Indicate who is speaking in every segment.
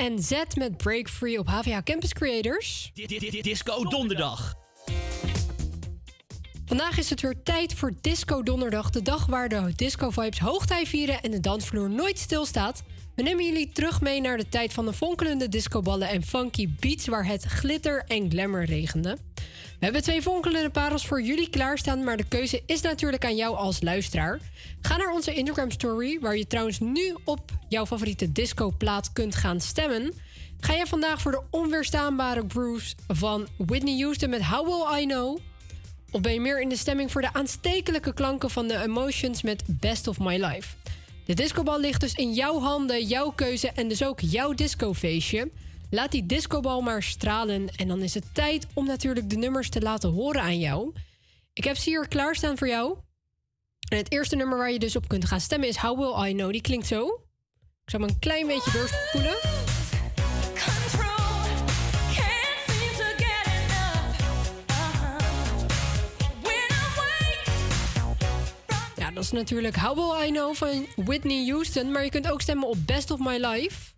Speaker 1: en Z met Break Free op HVA Campus Creators.
Speaker 2: Disco Donderdag.
Speaker 1: Vandaag is het weer tijd voor Disco Donderdag, de dag waar de disco vibes hoogtij vieren en de dansvloer nooit stilstaat. We nemen jullie terug mee naar de tijd van de fonkelende discoballen en funky beats waar het glitter en glamour regende. We hebben twee fonkelende parels voor jullie klaarstaan, maar de keuze is natuurlijk aan jou als luisteraar. Ga naar onze Instagram story, waar je trouwens nu op jouw favoriete discoplaat kunt gaan stemmen. Ga jij vandaag voor de onweerstaanbare grooves van Whitney Houston met How Will I Know? Of ben je meer in de stemming voor de aanstekelijke klanken van de Emotions met Best of My Life? De discobal ligt dus in jouw handen, jouw keuze en dus ook jouw discofeestje. Laat die discobal maar stralen en dan is het tijd om natuurlijk de nummers te laten horen aan jou. Ik heb ze hier klaarstaan voor jou. En het eerste nummer waar je dus op kunt gaan stemmen is How Will I Know. Die klinkt zo. Ik zal hem een klein beetje doorspoelen. Dat is natuurlijk How Will I Know van Whitney Houston. Maar je kunt ook stemmen op Best of My Life.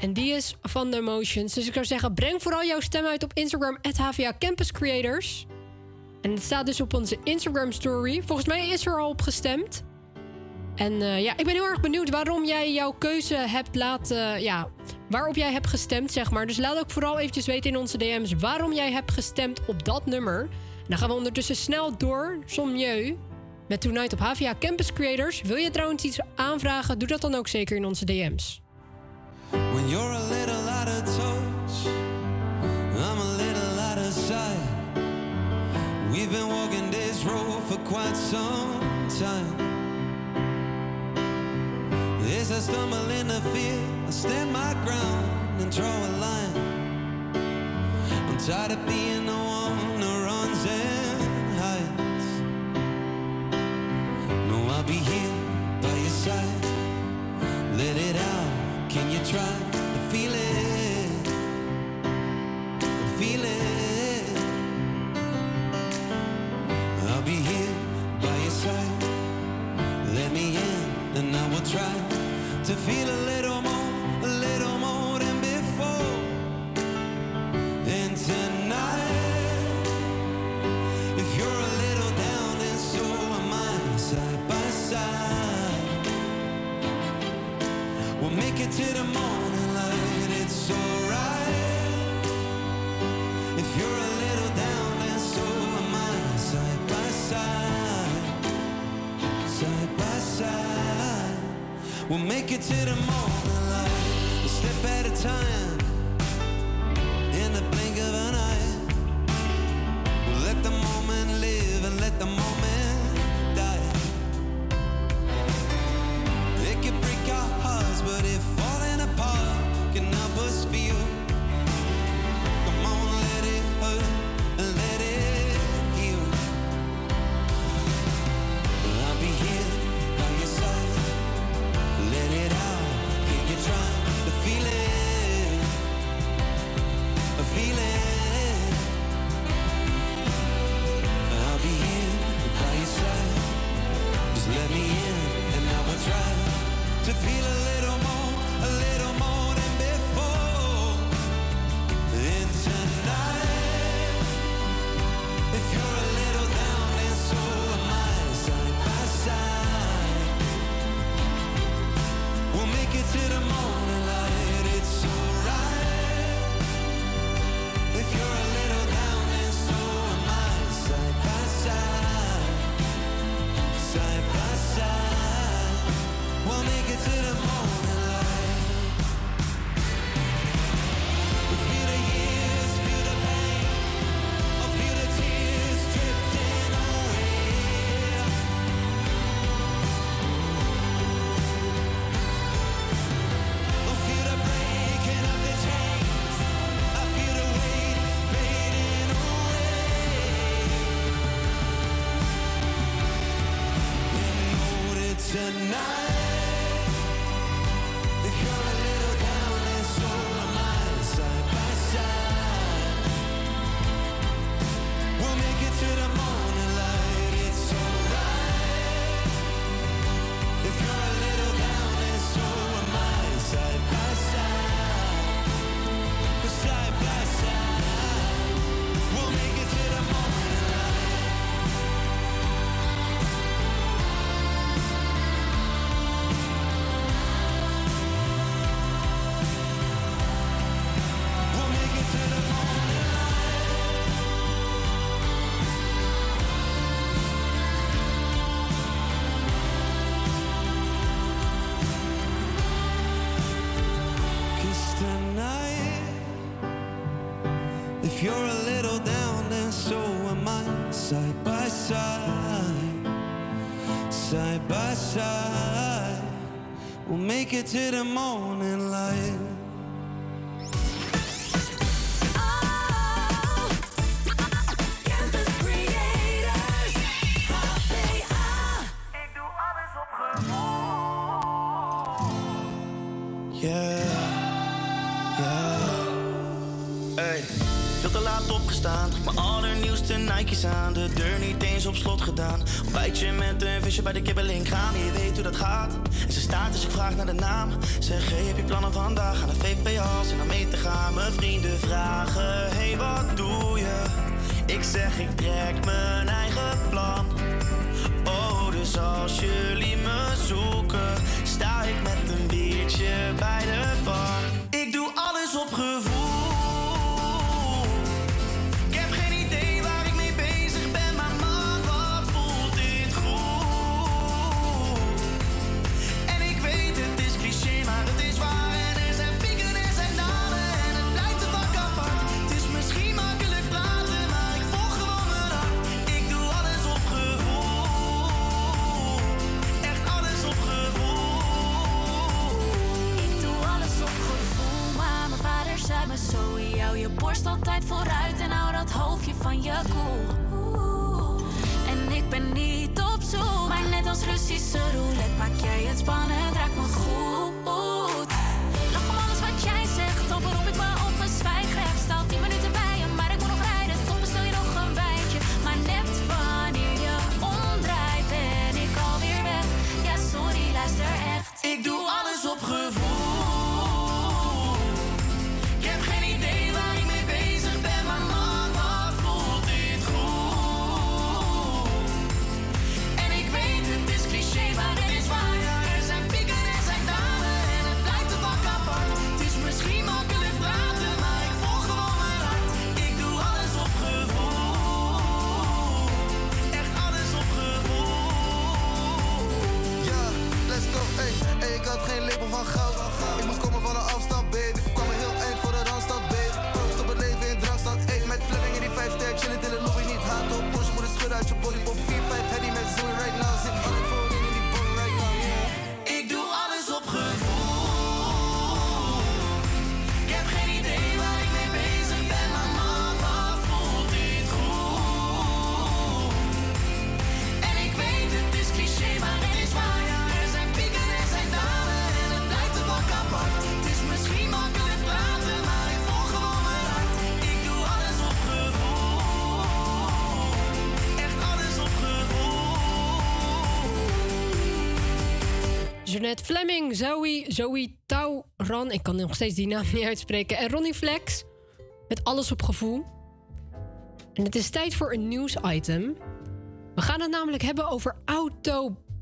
Speaker 1: En die is van The Emotions. Dus ik zou zeggen, breng vooral jouw stem uit op Instagram, HVA Campus Creators. En het staat dus op onze Instagram story. Volgens mij is er al op gestemd. En eh, ja, ik ben heel erg benieuwd waarom jij jouw keuze hebt laten. Ja, waarop jij hebt gestemd, zeg maar. Dus laat ook vooral eventjes weten in onze DM's waarom jij hebt gestemd op dat nummer. En dan gaan we ondertussen snel door, Sommieu, met Tonight op HVA Campus Creators. Wil je trouwens iets aanvragen? Doe dat dan ook zeker in onze DM's. When you're a little out of touch, I'm a little out of sight. We've been walking this road for quite some time. As I stumble in the field, I stand my ground and draw a line. I'm tired of being the one who runs and hides. No, I'll be here by your side. Let it out. Can you try to feel it? Feel it. I'll be here to feel Side by side, side by side. We'll make it to the morning
Speaker 3: bij de kibbeling gaan. Je weet hoe dat gaat. En ze staat dus ik vraag naar de naam. Zeg, heb je plannen vandaag? Aan de VPA's en dan mee te gaan. Mijn vrienden vragen, hey, wat doe je? Ik zeg, ik trek mijn eigen plan. Oh, dus als jullie me zoeken, sta ik met een biertje bij de bar. Ik doe alles op gevoel.
Speaker 2: Borst altijd vooruit en hou dat hoofdje van je koel. Oeh. En ik ben niet op zoek, maar net als Russische roulette maak jij het spannend, raak me goed.
Speaker 4: Met Fleming, Zoe,
Speaker 1: Zoe Tauran, ik kan nog steeds die naam niet uitspreken. En Ronnie Flex, met alles op gevoel. En het is tijd voor een nieuwsitem. We gaan het namelijk hebben over autobesitas.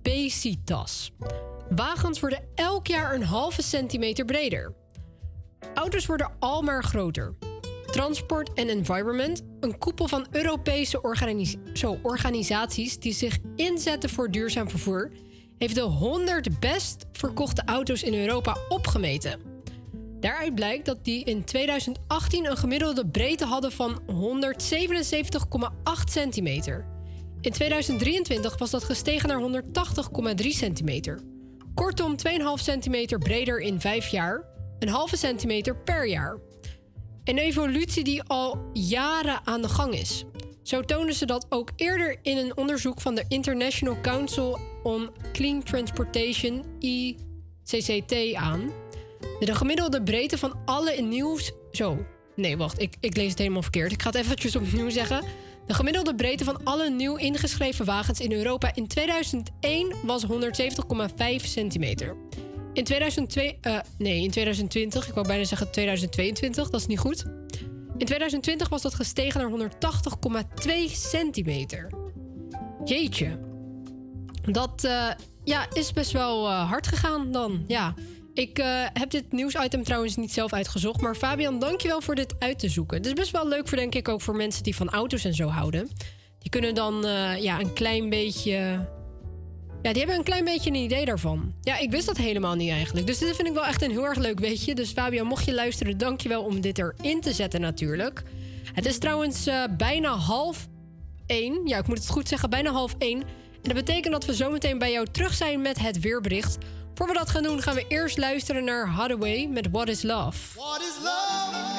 Speaker 1: Wagens worden elk jaar een halve centimeter breder. Auto's worden al maar groter. Transport and Environment, een koepel van Europese organisaties die zich inzetten voor duurzaam vervoer, heeft de 100 best verkochte auto's in Europa opgemeten. Daaruit blijkt dat die in 2018 een gemiddelde breedte hadden van 177,8 centimeter. In 2023 was dat gestegen naar 180,3 centimeter. Kortom, 2,5 centimeter breder in 5 jaar, een halve centimeter per jaar. Een evolutie die al jaren aan de gang is. Zo tonen ze dat ook eerder in een onderzoek van de International Council on Clean Transportation, ICCT, aan. De gemiddelde breedte van alle nieuws. Zo, nee, wacht, ik, ik lees het helemaal verkeerd. Ik ga het eventjes opnieuw zeggen. De gemiddelde breedte van alle nieuw ingeschreven wagens in Europa in 2001 was 170,5 centimeter. In 2002, eh, nee, in 2020, ik wou bijna zeggen 2022, dat is niet goed. In 2020 was dat gestegen naar 180,2 centimeter. Jeetje. Dat eh, ja, is best wel eh, hard gegaan dan. Ja. Ik eh, heb dit nieuwsitem trouwens niet zelf uitgezocht. Maar Fabian, dankjewel voor dit uit te zoeken. Het is best wel leuk voor, denk ik, ook voor mensen die van auto's en zo houden. Die kunnen dan ja, een klein beetje. Ja, die hebben een klein beetje een idee daarvan. Ja, ik wist dat helemaal niet eigenlijk. Dus dit vind ik wel echt een heel erg leuk weetje. Dus Fabian, mocht je luisteren, dankjewel om dit erin te zetten natuurlijk. Het is trouwens bijna half één. Ja, ik moet het goed zeggen, bijna half één. En dat betekent dat we zometeen bij jou terug zijn met het weerbericht. Voor we dat gaan doen, gaan we eerst luisteren naar Hathaway met What is Love.
Speaker 5: What is love?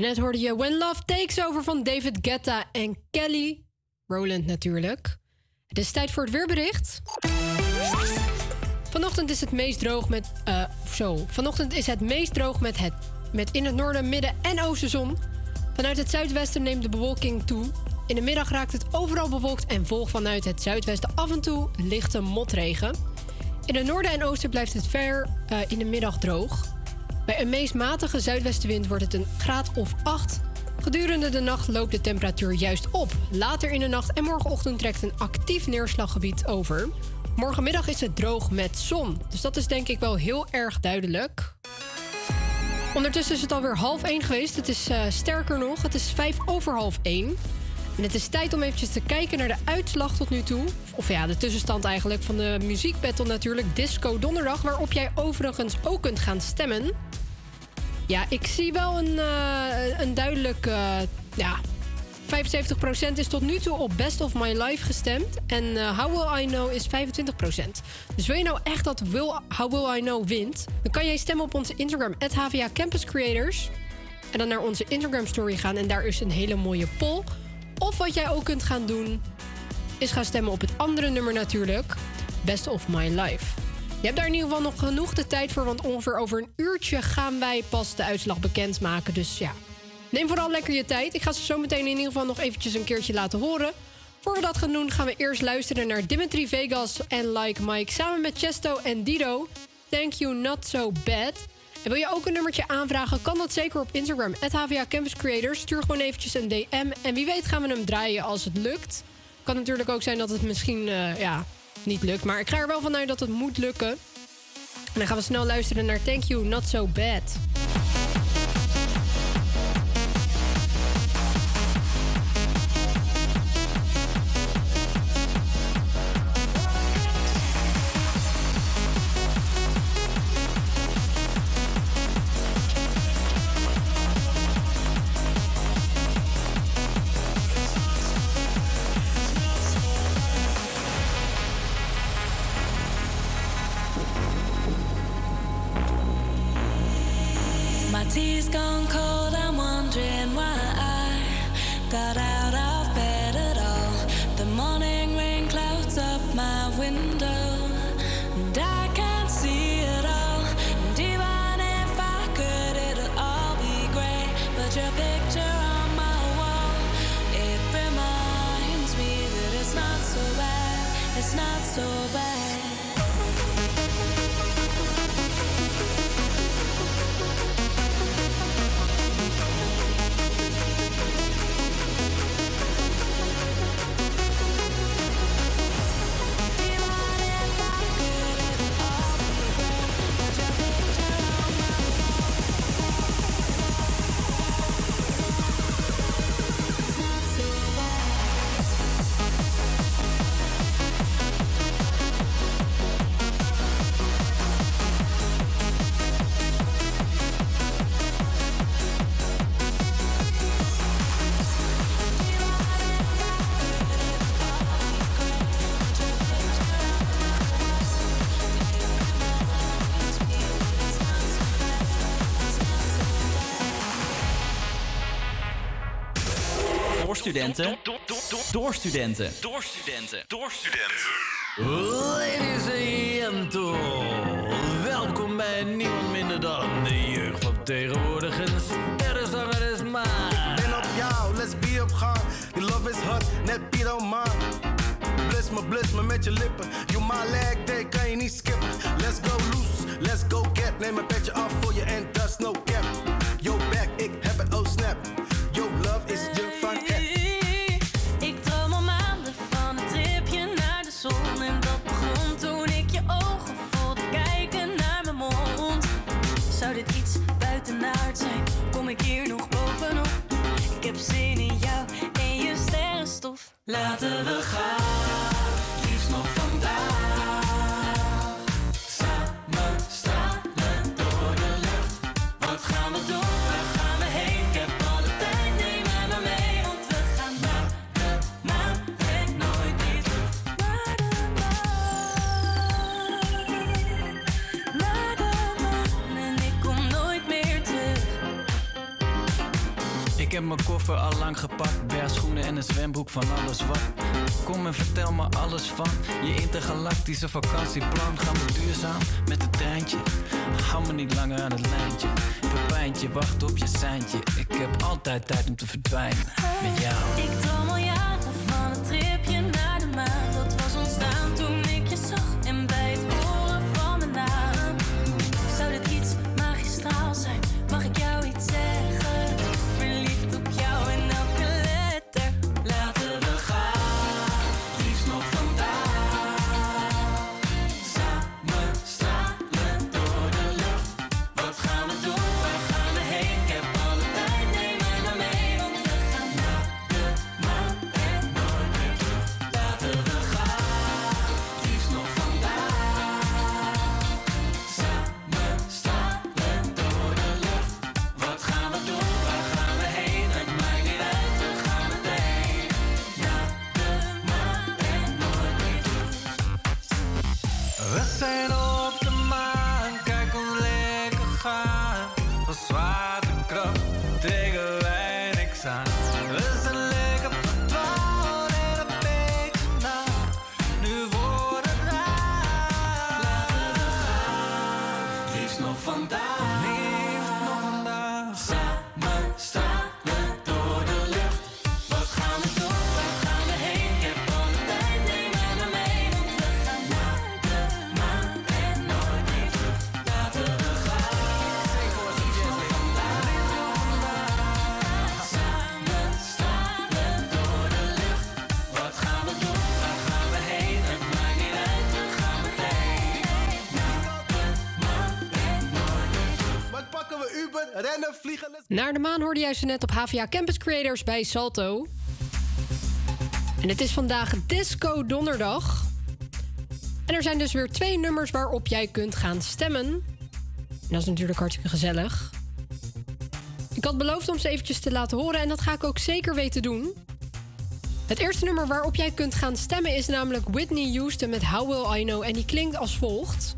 Speaker 1: Net hoorde je When Love Takes Over van David Guetta en Kelly Rowland natuurlijk. Het is tijd voor het weerbericht. Vanochtend is het meest droog met. Uh, zo. Vanochtend is het meest droog met, het, met in het noorden, midden en oosten zon. Vanuit het zuidwesten neemt de bewolking toe. In de middag raakt het overal bewolkt en volgt vanuit het zuidwesten af en toe lichte motregen. In het noorden en oosten blijft het ver uh, in de middag droog. Bij een meest matige zuidwestenwind wordt het een graad of 8. Gedurende de nacht loopt de temperatuur juist op. Later in de nacht en morgenochtend trekt een actief neerslaggebied over. Morgenmiddag is het droog met zon. Dus dat is denk ik wel heel erg duidelijk. Ondertussen is het alweer half 1 geweest. Het is uh, sterker nog, het is 5 over half 1. En het is tijd om eventjes te kijken naar de uitslag tot nu toe. Of ja, de tussenstand eigenlijk van de muziekbattle natuurlijk. Disco Donderdag, waarop jij overigens ook kunt gaan stemmen. Ja, ik zie wel een, uh, een duidelijk... Uh, ja, 75% is tot nu toe op Best of My Life gestemd. En uh, How Will I Know is 25%. Dus wil je nou echt dat will, How Will I Know wint... dan kan jij stemmen op onze Instagram, HVA Campus Creators. En dan naar onze Instagram story gaan. En daar is een hele mooie poll. Of wat jij ook kunt gaan doen... is gaan stemmen op het andere nummer natuurlijk. Best of My Life. Je hebt daar in ieder geval nog genoeg de tijd voor... want ongeveer over een uurtje gaan wij pas de uitslag bekendmaken. Dus ja, neem vooral lekker je tijd. Ik ga ze zo meteen in ieder geval nog eventjes een keertje laten horen. Voor we dat gaan doen, gaan we eerst luisteren naar Dimitri Vegas en Like Mike... samen met Chesto en Dido. Thank you, not so bad... En wil je ook een nummertje aanvragen, kan dat zeker op Instagram. HVA Campus Creators. Stuur gewoon eventjes een DM. En wie weet gaan we hem draaien als het lukt. Kan natuurlijk ook zijn dat het misschien uh, ja, niet lukt. Maar ik ga er wel vanuit dat het moet lukken. En dan gaan we snel luisteren naar Thank You, Not So Bad.
Speaker 6: Studenten. Door studenten. Door studenten. Door studenten.
Speaker 7: Ladies and gentlemen, welkom bij niemand minder dan de jeugd van tegenwoordig. Een sterrenzanger is maar.
Speaker 2: Ben op jou, let's be op gang. Je love is hot, net Piet man. Bless me, bless me met je lippen. You my leg day, kan je niet skippen. Let's go loose, let's go get. Neem een petje van
Speaker 8: alles wat. Kom en vertel me alles van je intergalactische vakantieplan. Gaan we duurzaam met het treintje? Hou me niet langer aan het lijntje. Pepijntje, wacht op je seintje. Ik heb altijd tijd om te verdwijnen met jou.
Speaker 9: Ik droom Naar de maan
Speaker 1: hoorde jij ze net op HVA Campus Creators bij Salto. En het is vandaag Disco Donderdag. En er zijn dus weer twee nummers waarop jij kunt gaan stemmen. En dat is natuurlijk hartstikke gezellig. Ik had beloofd om ze eventjes te laten horen en dat ga ik ook zeker weten doen. Het eerste nummer waarop jij kunt gaan stemmen is namelijk Whitney Houston met How Will I Know. En die klinkt als volgt.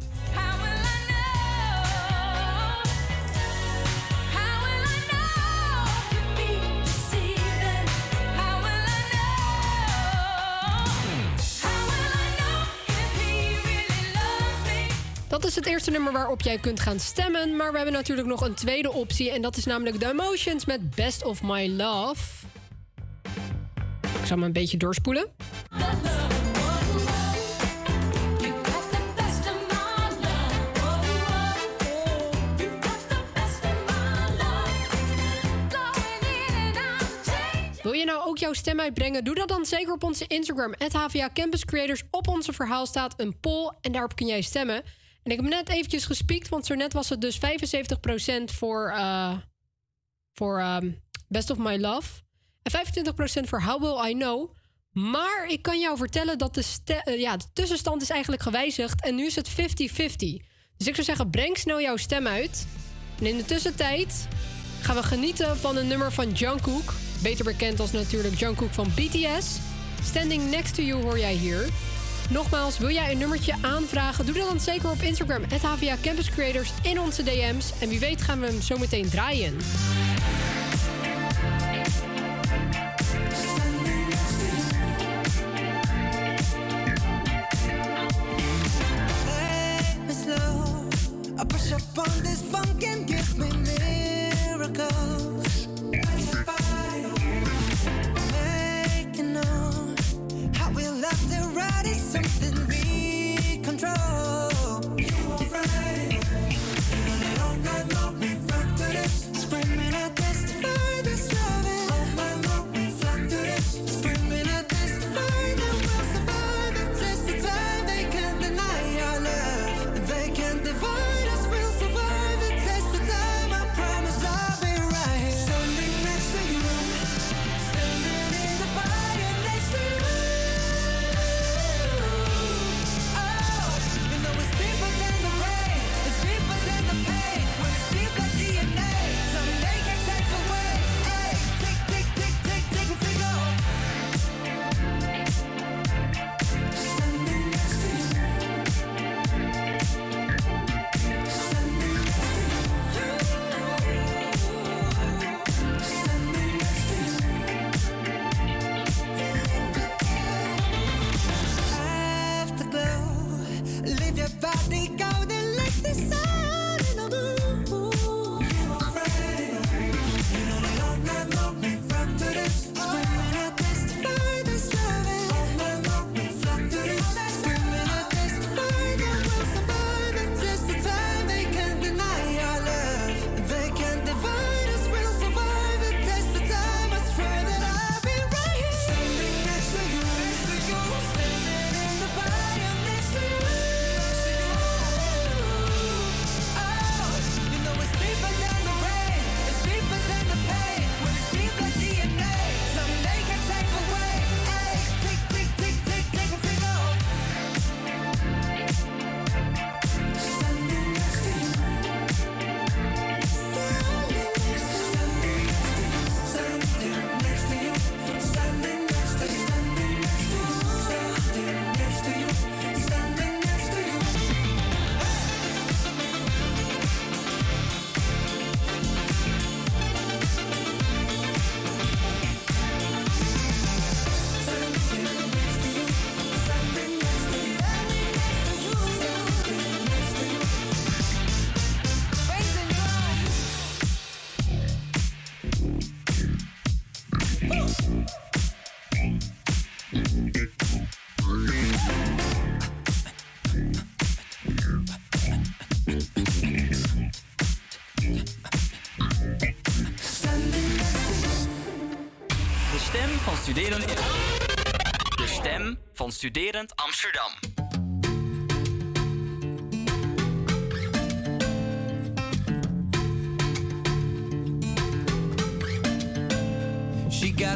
Speaker 1: Eerste nummer waarop jij kunt gaan stemmen. Maar we hebben natuurlijk nog een tweede optie. En dat is namelijk The Emotions met Best of My Love. Ik zal me een beetje doorspoelen. Wil je nou ook jouw stem uitbrengen? Doe dat dan zeker op onze Instagram. HVA Campus Creators. Op onze verhaal staat een poll. En daarop kun jij stemmen. En ik heb net eventjes gespiekt. Want zo net was het dus 75% voor, eh, voor ehm, Best of My Love. En 25% voor How Will I Know. Maar ik kan jou vertellen dat de, eh, ja, de tussenstand is eigenlijk gewijzigd. En nu is het 50-50. Dus ik zou zeggen, breng snel jouw stem uit. En in de tussentijd gaan we genieten van een nummer van Jungkook. Beter bekend als natuurlijk Jungkook van BTS. Standing Next to You hoor jij hier. Nogmaals, wil jij een nummertje aanvragen? Doe dat dan zeker op Instagram. Het HVA Campus Creators in onze DM's. En wie weet gaan we hem zo meteen draaien.
Speaker 10: De stem van studeren de stem
Speaker 2: van studerend Amsterdam.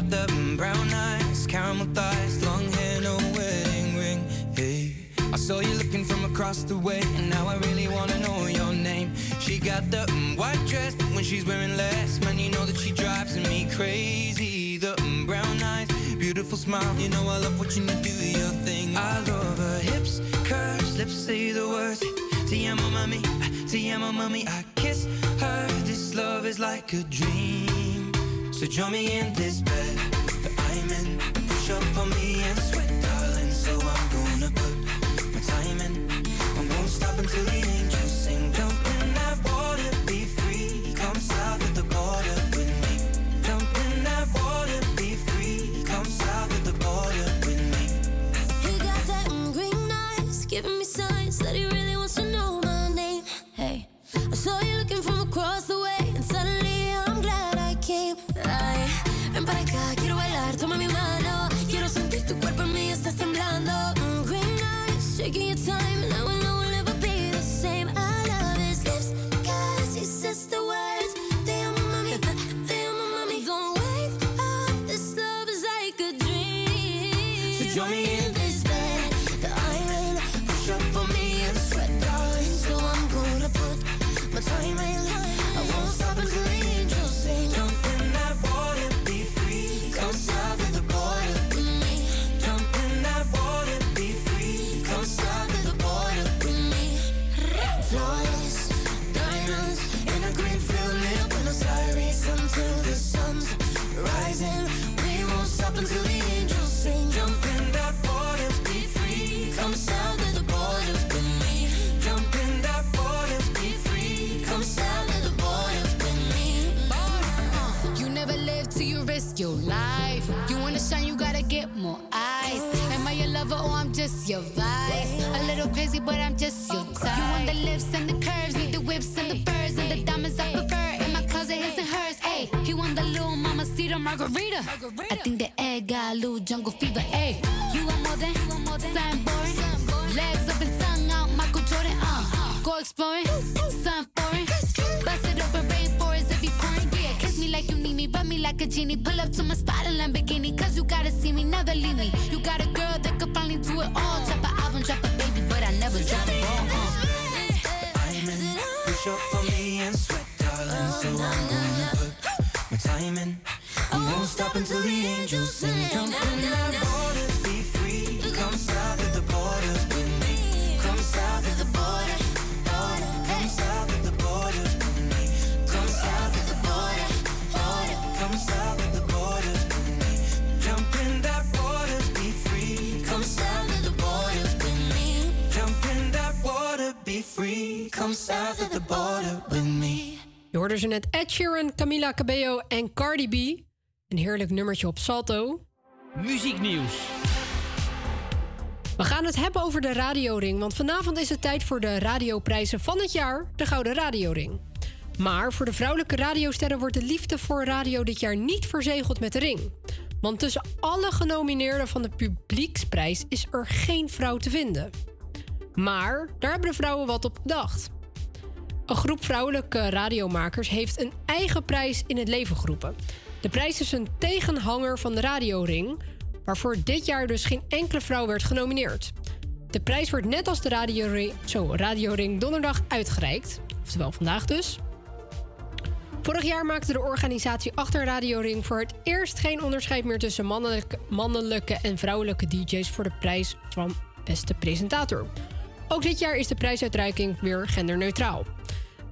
Speaker 11: Got the brown eyes, caramel thighs, long hair, no wedding ring. Hey, I saw you looking from across the way, and now I really wanna know your name. She got the white dress, but when she's wearing less, man, you know that she drives me crazy. The brown eyes, beautiful smile, you know I love watching you do your thing. I love her hips, curves, lips say the words. Te amo, mami, te amo, mami. I kiss her.
Speaker 12: This love is like a dream.
Speaker 11: So join me in this bed
Speaker 13: your vice? A little crazy, but I'm just your type. You want the lips and the curves, need the whips and the furs and the diamonds I prefer. In my closet, his and hers. Hey, he want the little mama cedar margarita. I think the egg got a little jungle fever. Hey, you want more than, something boring. Legs up and tongue out, Michael Jordan. Uh, go exploring, something foreign. Bust it open, rainforest if you pouring. Yeah, kiss me like you need me, rub me like a genie. Pull up to my spot in Lamborghini, cause you gotta see me, never leave me.
Speaker 11: So I'm gonna put my. I won't stop until the angels sing. Jump in that water, be free. Come south of the border with me. Come south of the border, border. Come south of the border with me. Come south of the border, border. Come south of the border. Jump in that water, be free. Come south of the border with me. Jump in that water, be free. Come south of the border with me.
Speaker 1: Hoorde ze net Ed Sheeran, Camila Cabello en Cardi B. Een heerlijk nummertje op Salto.
Speaker 2: Muzieknieuws.
Speaker 1: We gaan het hebben over de radioring, want vanavond is het tijd voor de radioprijzen van het jaar, de Gouden Radioring. Maar voor de vrouwelijke radiosterren wordt de liefde voor radio dit jaar niet verzegeld met de ring. Want tussen alle genomineerden van de publieksprijs is er geen vrouw te vinden. Maar daar hebben de vrouwen wat op bedacht. Een groep vrouwelijke radiomakers heeft een eigen prijs in het leven geroepen. De prijs is een tegenhanger van de radioring, waarvoor dit jaar dus geen enkele vrouw werd genomineerd. De prijs wordt net als de radioring, zo, radioring donderdag uitgereikt, oftewel vandaag dus. Vorig jaar maakte de organisatie achter Radio Ring voor het eerst geen onderscheid meer tussen mannelijke en vrouwelijke DJ's voor de prijs van beste presentator. Ook dit jaar is de prijsuitreiking weer genderneutraal.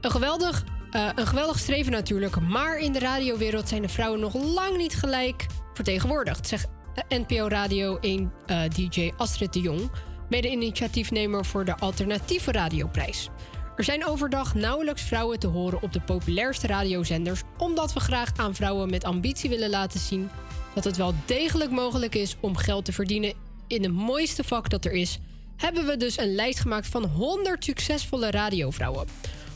Speaker 1: Een geweldig, eh, een geweldig streven natuurlijk, maar in de radiowereld zijn de vrouwen nog lang niet gelijk vertegenwoordigd, zegt NPO Radio 1 eh, DJ Astrid de Jong, mede-initiatiefnemer voor de Alternatieve Radioprijs. Er zijn overdag nauwelijks vrouwen te horen op de populairste radiozenders, omdat we graag aan vrouwen met ambitie willen laten zien dat het wel degelijk mogelijk is om geld te verdienen in het mooiste vak dat er is. Hebben we dus een lijst gemaakt van 100 succesvolle radiovrouwen.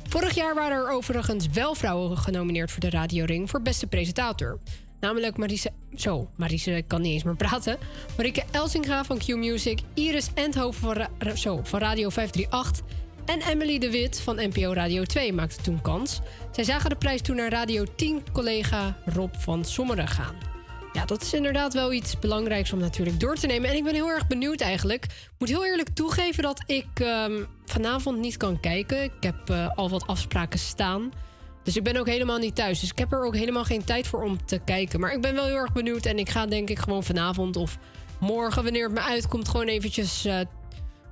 Speaker 1: Vorig jaar waren er overigens wel vrouwen genomineerd voor de Radioring voor beste presentator. Namelijk Marise... Zo, Marise kan niet eens meer praten. Marike Elsinga van Q-Music. Iris Endhoven van, zo, van Radio 538. En Emily de Wit van NPO Radio 2 maakte toen kans. Zij zagen de prijs toen naar Radio 10-collega Rob van Sommeren gaan. Ja, dat is inderdaad wel iets belangrijks om natuurlijk door te nemen. En ik ben heel erg benieuwd eigenlijk. Ik moet heel eerlijk toegeven dat ik ehm, vanavond niet kan kijken. Ik heb eh, al wat afspraken staan. Dus ik ben ook helemaal niet thuis. Dus ik heb er ook helemaal geen tijd voor om te kijken. Maar ik ben wel heel erg benieuwd. En ik ga denk ik gewoon vanavond of morgen, wanneer het me uitkomt, gewoon eventjes eh,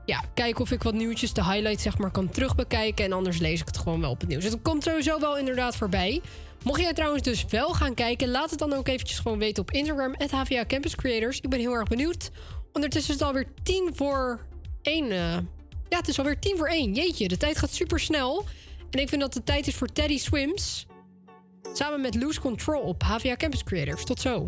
Speaker 1: ja, kijken of ik wat nieuwtjes, de highlights zeg maar, kan terugbekijken. En anders lees ik het gewoon wel op het nieuws. Dus het komt sowieso wel inderdaad voorbij. Mocht jij trouwens dus wel gaan kijken, laat het dan ook eventjes gewoon weten op Instagram, HVA Campus Creators. Ik ben heel erg benieuwd. Ondertussen is het alweer tien voor één. eh, ja, het is alweer tien voor één. Jeetje, de tijd gaat super snel. En ik vind dat het tijd is voor Teddy Swims. Samen met Loose Control op HVA Campus Creators. Tot zo.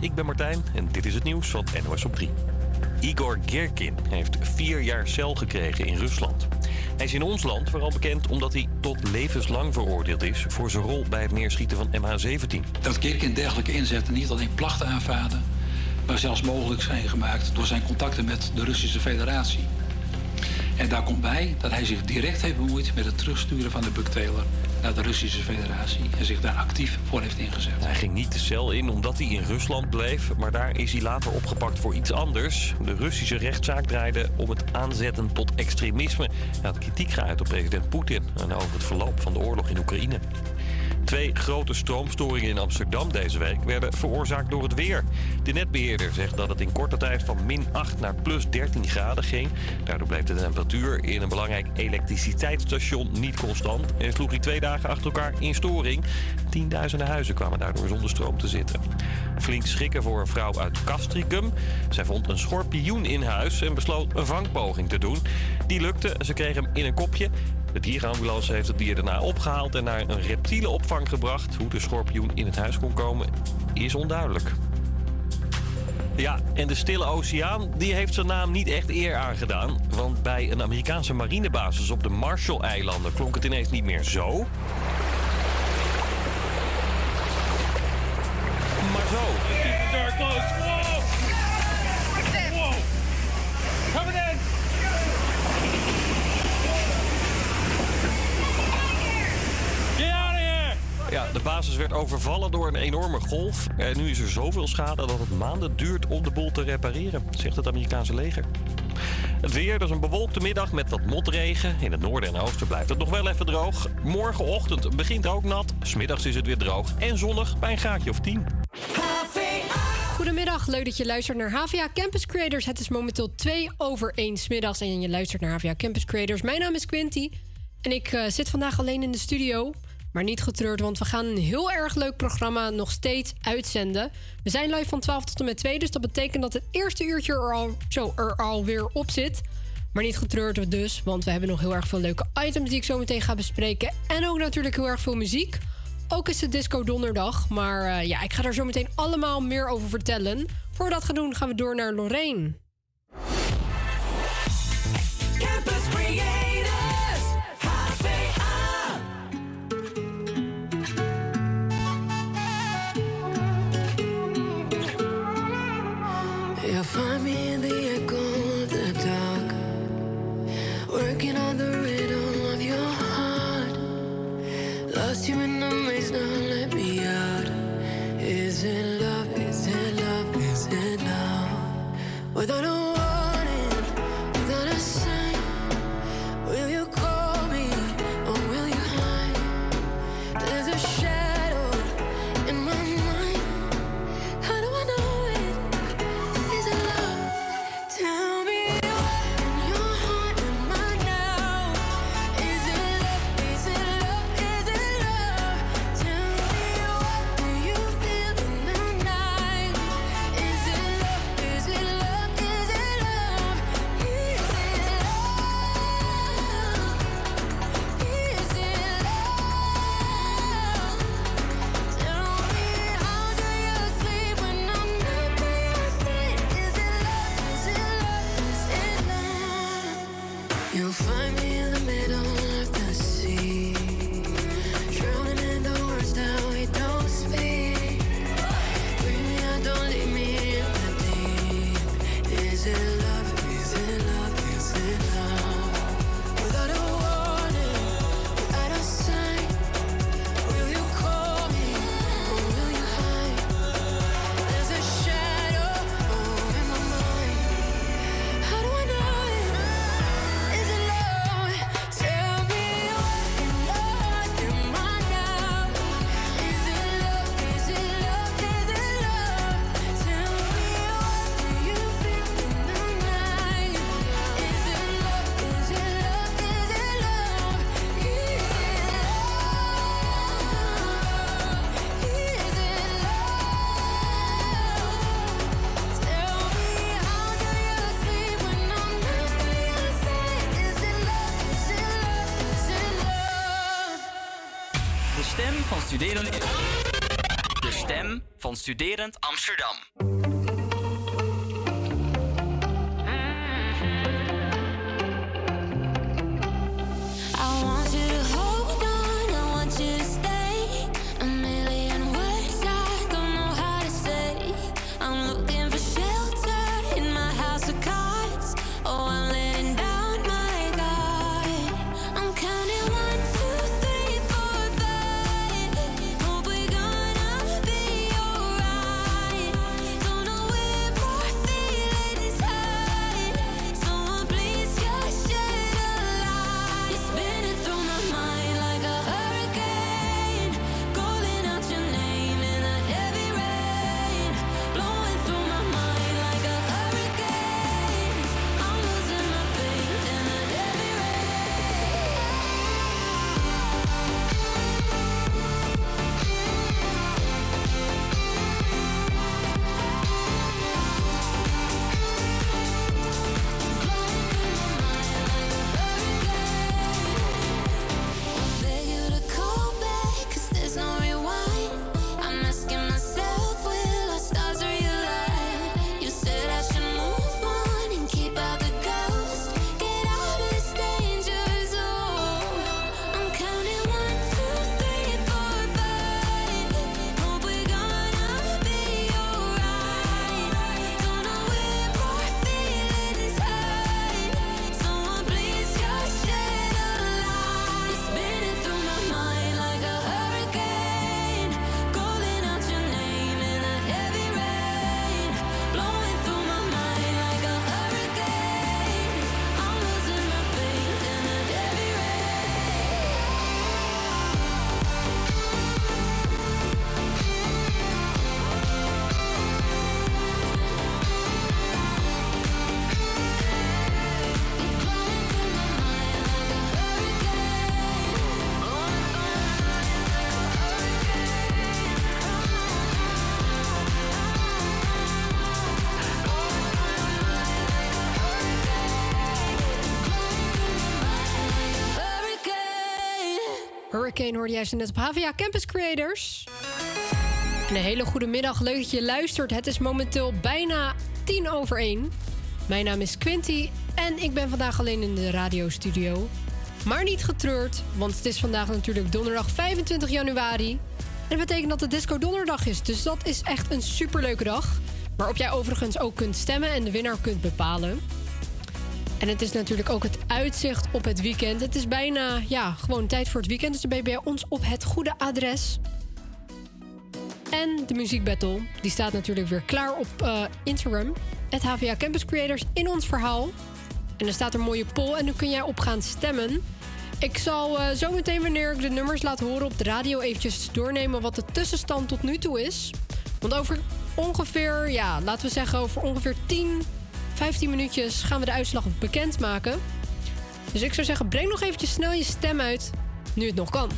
Speaker 14: Ik ben Martijn en dit is het nieuws van NOS op 3. Igor Gerkin heeft vier jaar cel gekregen in Rusland. Hij is in ons land vooral bekend omdat hij tot levenslang veroordeeld is... voor zijn rol bij het neerschieten van MH17.
Speaker 15: Dat Gerkin dergelijke inzetten niet alleen plachten aanvaarden... maar zelfs mogelijk zijn gemaakt door zijn contacten met de Russische federatie. En daar komt bij dat hij zich direct heeft bemoeid met het terugsturen van de bukteler naar de Russische federatie en zich daar actief voor heeft ingezet.
Speaker 14: Hij ging niet de cel in omdat hij in Rusland bleef, maar daar is hij later opgepakt voor iets anders. De Russische rechtszaak draaide om het aanzetten tot extremisme. Hij had kritiek geuit op president Poetin en over het verloop van de oorlog in Oekraïne. Twee grote stroomstoringen in Amsterdam deze week werden veroorzaakt door het weer. De netbeheerder zegt dat het in korte tijd van min 8 naar plus 13 graden ging. Daardoor bleef de temperatuur in een belangrijk elektriciteitsstation niet constant en sloeg hij twee dagen achter elkaar in storing. Tienduizenden huizen kwamen daardoor zonder stroom te zitten. Flink schrikken voor een vrouw uit Castricum. Zij vond een schorpioen in huis en besloot een vangpoging te doen. Die lukte, ze kreeg hem in een kopje. De dierenambulance heeft het dier daarna opgehaald en naar een reptielenopvang gebracht. Hoe de schorpioen in het huis kon komen is onduidelijk. Ja, en de Stille Oceaan die heeft zijn naam niet echt eer aangedaan. Want bij een Amerikaanse marinebasis op de Marshall-eilanden klonk het ineens niet meer zo. Basis werd overvallen door een enorme golf. En nu is er zoveel schade dat het maanden duurt om de boel te repareren, zegt het Amerikaanse leger. Het weer, is een bewolkte middag met wat motregen. In het noorden en oosten blijft het nog wel even droog. Morgenochtend begint ook nat. Smiddags is het weer droog en zonnig bij een graadje of 10.
Speaker 2: Goedemiddag, leuk dat je luistert naar HVA Campus Creators. Het is momenteel 2 over 1 middags en je luistert naar HVA Campus Creators. Mijn naam is Quinty en ik eh, zit vandaag alleen in de studio. Maar niet getreurd, want we gaan een heel erg leuk programma nog steeds uitzenden. We zijn live van 12 tot en met 2, dus dat betekent dat het eerste uurtje er al, zo er alweer op zit. Maar niet getreurd dus, want we hebben nog heel erg veel leuke items die ik zo meteen ga bespreken. En ook natuurlijk heel erg veel muziek. Ook is het Disco Donderdag, maar eh, ja, ik ga daar zo meteen allemaal meer over vertellen. Voor we dat gaan doen, gaan we door naar Lorraine. Amsterdam.
Speaker 16: Hurricane
Speaker 1: hoorde jij ze net op HVA Campus Creators. Een hele goede middag, leuk dat je luistert. Het is momenteel bijna tien over één. Mijn naam is Quinty en ik ben vandaag alleen in de radiostudio. Maar niet getreurd, want het is vandaag natuurlijk donderdag 25 januari. En dat betekent dat het Disco Donderdag is, dus dat is echt een superleuke dag. Waarop jij overigens ook kunt stemmen en de winnaar kunt bepalen. En het is natuurlijk ook het uitzicht op het weekend. Het is bijna, ja, gewoon tijd voor het weekend. Dus dan ben je bij ons op het goede adres. En de muziekbattle, die staat natuurlijk weer klaar op eh, Instagram. Het HVA Campus Creators in ons verhaal. En er staat een mooie poll en dan kun jij op gaan stemmen. Ik zal eh, zo meteen wanneer ik de nummers laat horen op de radio eventjes doornemen wat de tussenstand tot nu toe is. Want over ongeveer, ja, laten we zeggen over ongeveer 10, 15 minuutjes gaan we de uitslag bekendmaken. Dus ik zou zeggen, breng nog eventjes snel je stem uit, nu het nog kan.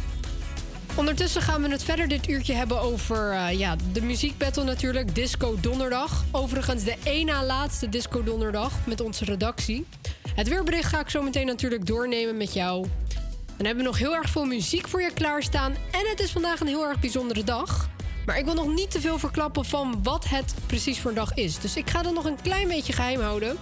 Speaker 1: Ondertussen gaan we het verder dit uurtje hebben over eh, ja, de muziekbattle natuurlijk. Disco Donderdag. Overigens de één na laatste Disco Donderdag met onze redactie. Het weerbericht ga ik zo meteen natuurlijk doornemen met jou. Dan hebben we nog heel erg veel muziek voor je klaarstaan. En het is vandaag een heel erg bijzondere dag. Maar ik wil nog niet te veel verklappen van wat het precies voor een dag is. Dus ik ga dat nog een klein beetje geheim houden.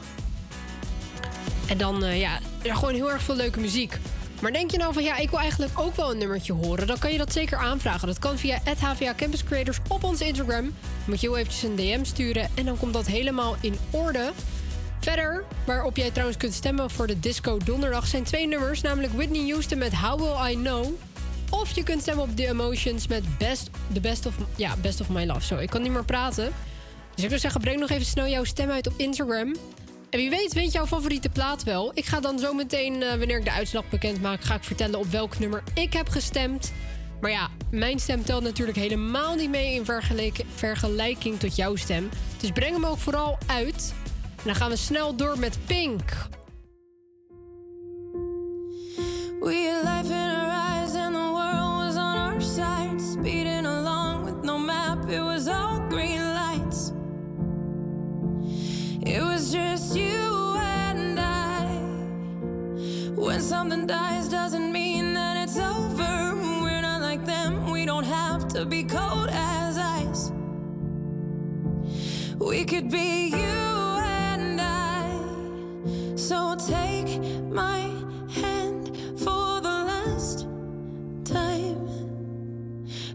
Speaker 1: En dan, eh, ja, er gewoon heel erg veel leuke muziek. Maar denk je nou van ja, ik wil eigenlijk ook wel een nummertje horen? Dan kan je dat zeker aanvragen. Dat kan via HVA Campus Creators op ons Instagram. Moet je heel eventjes een DM sturen en dan komt dat helemaal in orde. Verder, waarop jij trouwens kunt stemmen voor de Disco Donderdag, zijn twee nummers. Namelijk Whitney Houston met How Will I Know. Of je kunt stemmen op The Emotions met Best, the best, of, ja, best of My Love. Zo, ik kan niet meer praten. Dus ik zou zeggen, breng nog even snel jouw stem uit op Instagram. Wie weet wint jouw favoriete plaat wel. Ik ga dan zo meteen, eh, wanneer ik de uitslag bekend maak... ga ik vertellen op welk nummer ik heb gestemd. Maar ja, mijn stem telt natuurlijk helemaal niet mee... in vergelijking, tot jouw stem. Dus breng hem ook vooral uit. En dan gaan we snel door met Pink.
Speaker 16: We life in our eyes and the world was on our side. Speeding along with no map, it was all green lights. It was just When something dies, doesn't mean that it's over. We're not like them, we don't have to be cold as ice.
Speaker 17: We could be you and I. So take my hand for the last time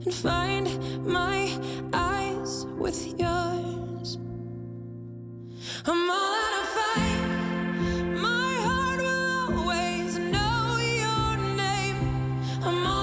Speaker 17: and find my eyes with yours. I'm all out of fight. I'm all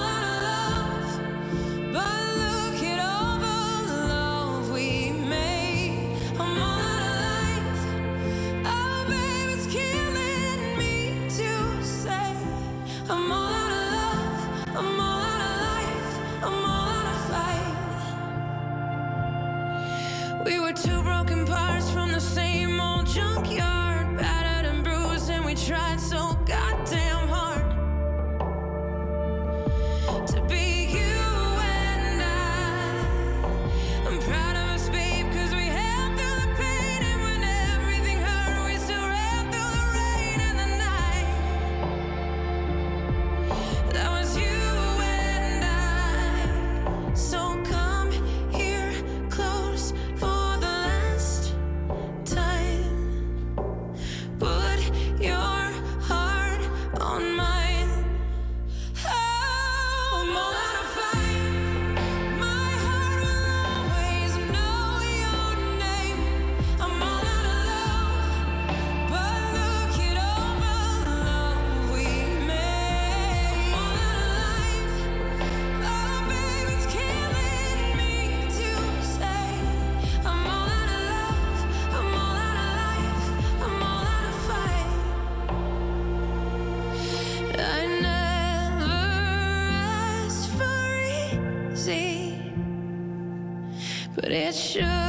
Speaker 17: but it
Speaker 2: should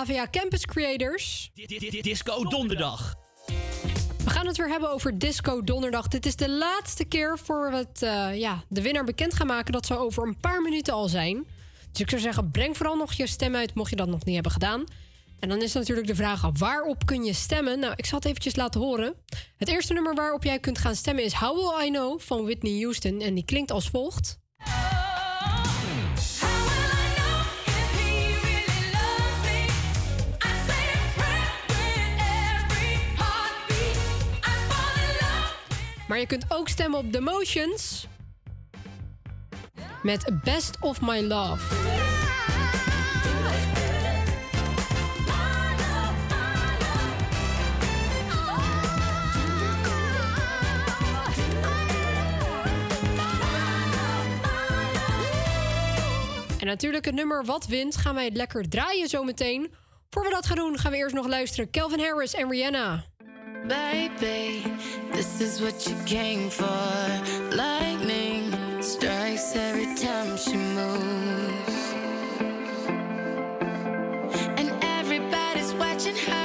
Speaker 1: HVA Campus Creators.
Speaker 6: Disco Donderdag.
Speaker 1: We gaan het weer hebben over Disco Donderdag. Dit is de laatste keer voor we het, eh, ja, de winnaar bekend gaan maken. Dat zou over een paar minuten al zijn. Dus ik zou zeggen, breng vooral nog je stem uit, mocht je dat nog niet hebben gedaan. En dan is natuurlijk de vraag, waarop kun je stemmen? Nou, ik zal het eventjes laten horen. Het eerste nummer waarop jij kunt gaan stemmen is How Will I Know van Whitney Houston. En die klinkt als volgt. Maar je kunt ook stemmen op The Motions. Met Best of My Love. En natuurlijk het nummer Wat Wint gaan wij het lekker draaien zometeen. Voor we dat gaan doen gaan we eerst nog luisteren. Calvin Harris en Rihanna.
Speaker 13: Baby, this is what you came for. Lightning strikes every time she moves. And everybody's watching her,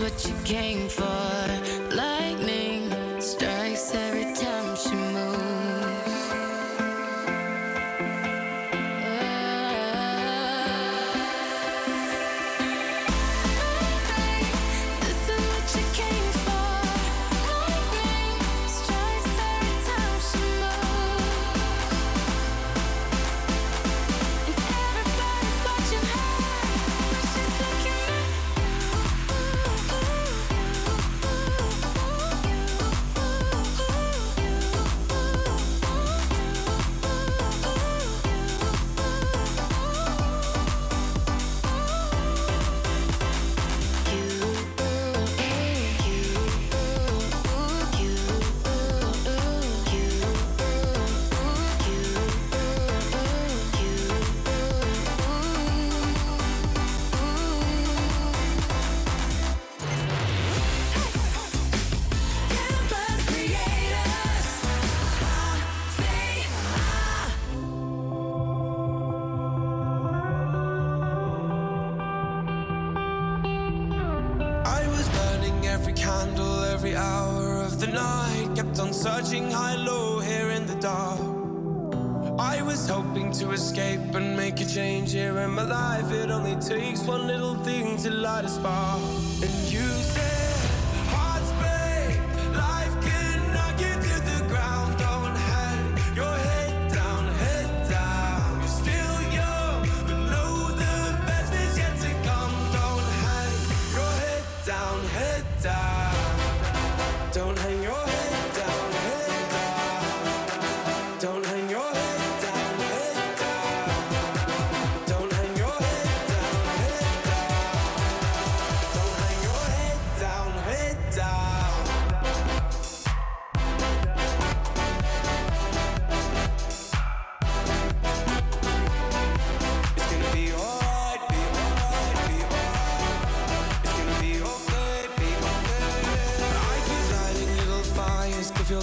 Speaker 13: what you came for.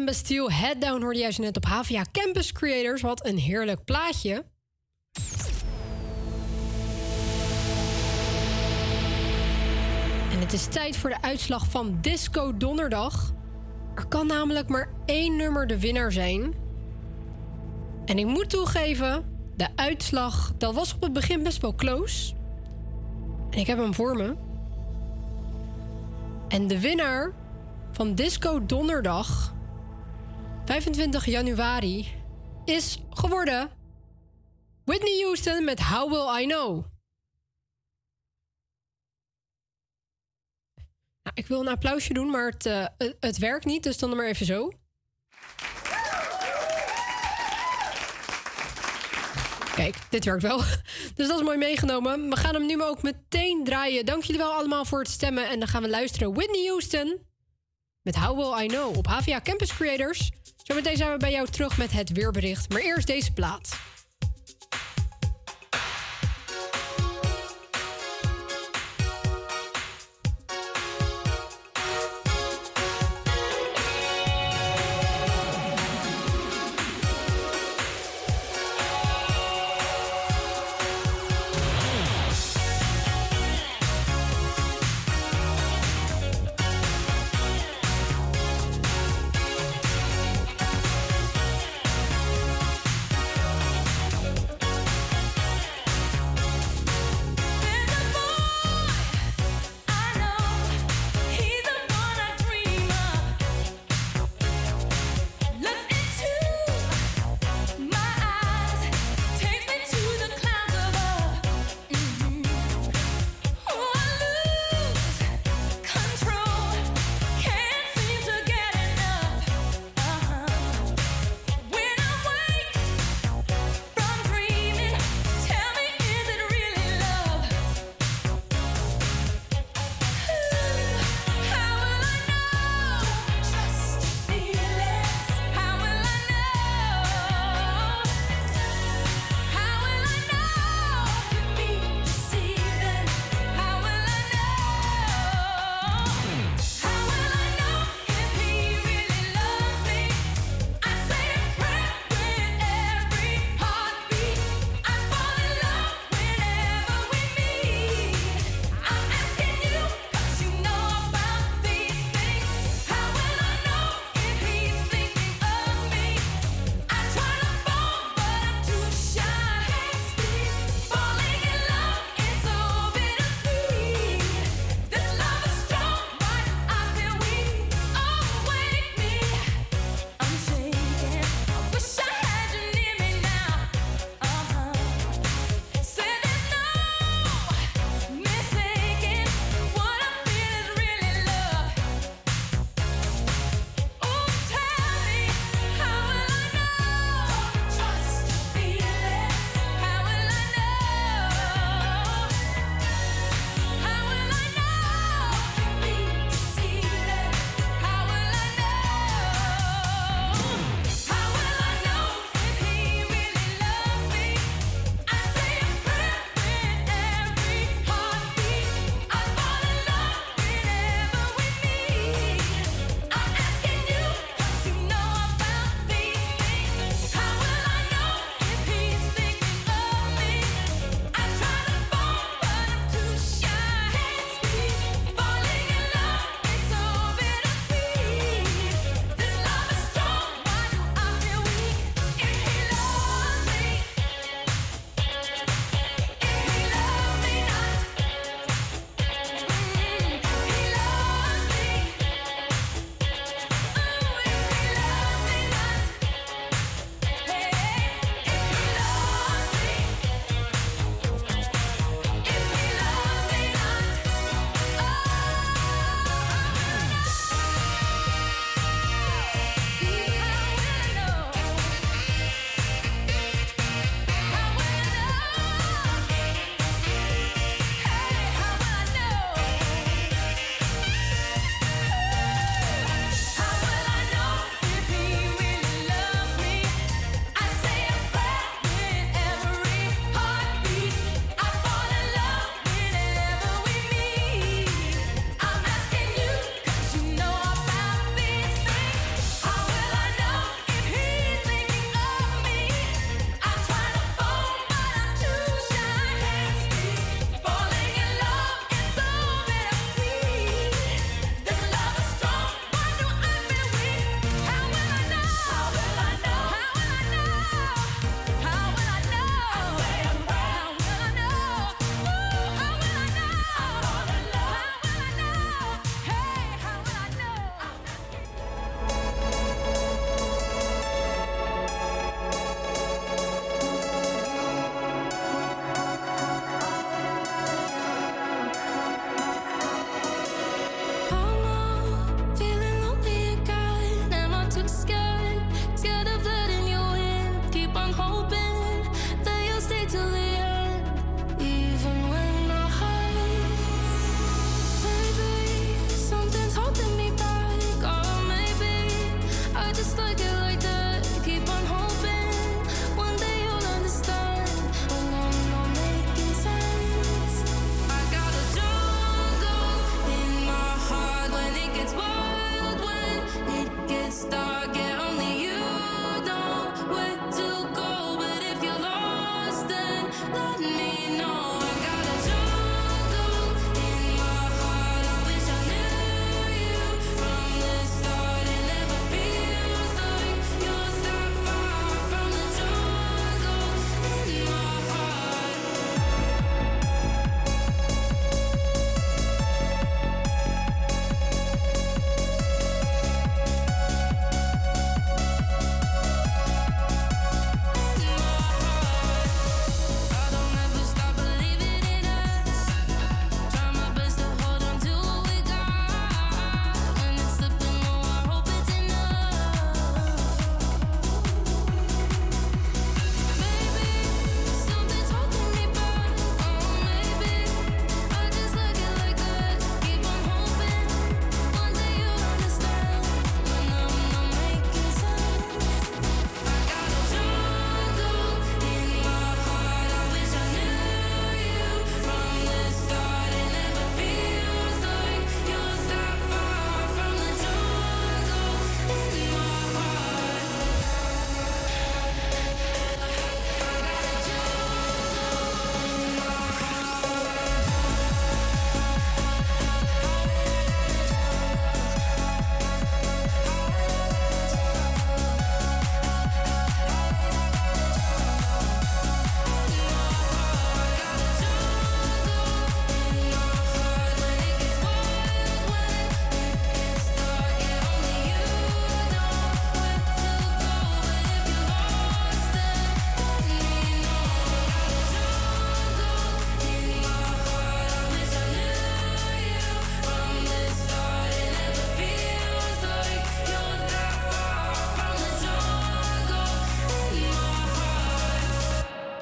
Speaker 1: En Bastille Head Down hoorde juist net op HVA Campus Creators. Wat een heerlijk plaatje. En het is tijd voor de uitslag van Disco Donderdag. Er kan namelijk maar één nummer de winnaar zijn. En ik moet toegeven, de uitslag, dat was op het begin best wel close. En ik heb hem voor me. En de winnaar van Disco Donderdag, 25 januari, is geworden Whitney Houston met How Will I Know. Nou, ik wil een applausje doen, maar het, eh, het, werkt niet, dus dan maar even zo. Kijk, dit werkt wel. Dus dat is mooi meegenomen. We gaan hem nu ook meteen draaien. Dank jullie wel allemaal voor het stemmen. En dan gaan we luisteren Whitney Houston met How Will I Know op HVA Campus Creators. Zometeen zijn we bij jou terug met het weerbericht. Maar eerst deze plaat.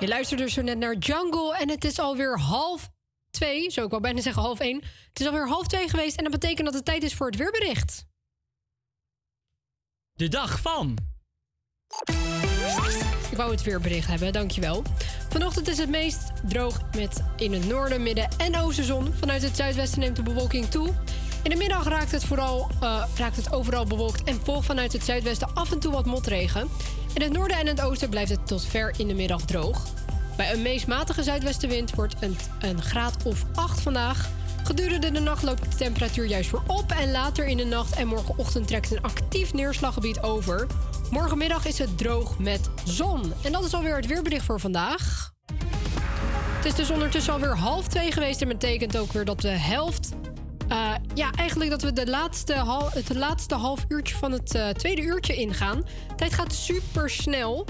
Speaker 1: Je luisterde zo net naar Jungle en het is alweer half twee. Zo, ik wou bijna zeggen half één. Het is alweer half twee geweest en dat betekent dat het tijd is voor het weerbericht.
Speaker 18: De dag van.
Speaker 1: Ik wou het weerbericht hebben, dankjewel. Vanochtend is het meest droog met in het noorden, midden en oosten zon. Vanuit het zuidwesten neemt de bewolking toe. In de middag raakt het, vooral, eh, raakt het overal bewolkt en volgt vanuit het zuidwesten af en toe wat motregen. In het noorden en het oosten blijft het tot ver in de middag droog. Bij een meest matige zuidwestenwind wordt het een graad of 8 vandaag. Gedurende de nacht loopt de temperatuur juist weer op en later in de nacht en morgenochtend trekt een actief neerslaggebied over. Morgenmiddag is het droog met zon. En dat is alweer het weerbericht voor vandaag. Het is dus ondertussen alweer half twee geweest en betekent ook weer dat de helft. Eh, ja, eigenlijk dat we de laatste hal, het laatste half uurtje van het eh, tweede uurtje ingaan. Tijd gaat super snel.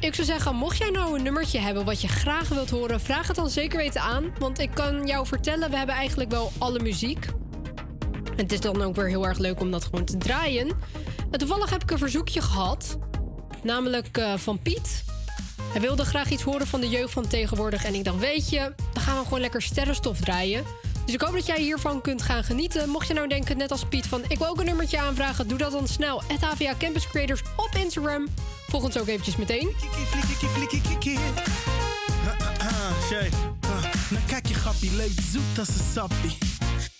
Speaker 1: Ik zou zeggen, mocht jij nou een nummertje hebben wat je graag wilt horen, vraag het dan zeker weten aan. Want ik kan jou vertellen, we hebben eigenlijk wel alle muziek. Het is dan ook weer heel erg leuk om dat gewoon te draaien. En toevallig heb ik een verzoekje gehad. Namelijk eh, van Piet. Hij wilde graag iets horen van de jeugd van tegenwoordig. En ik dacht, weet je, dan gaan we gewoon lekker sterrenstof draaien. Dus ik hoop dat jij hiervan kunt gaan genieten. Mocht je nou denken, net als Piet, van ik wil ook een nummertje aanvragen... doe dat dan snel. Het HVA Campus Creators op Instagram. Volg ons ook eventjes meteen.
Speaker 19: Jay, ah, nou kijk je grappie, leeft zoet als een sappie.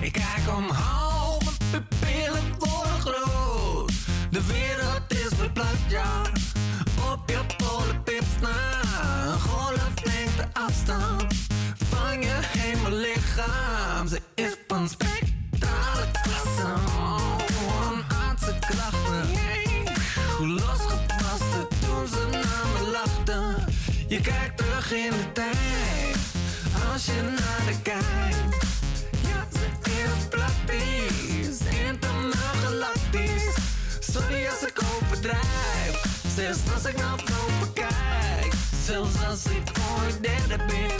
Speaker 9: Ik kijk omhoog, mijn pupillen worden groot. De wereld is verplaatst, ja. Op je polenpips na. Een golflengte afstand van je hemellichaam. Ze is van spectrale klasse. Oh, een aardse krachten. Hoe losgepast toen ze naar me lachten. Je kijkt terug in de tijd, als je naar de kijkt. Ja, ze is praktisch, intergalactisch. Sorry als ik overdrijf, zelfs als ik naar boven kijk. Zelfs als ik ooit derde ben,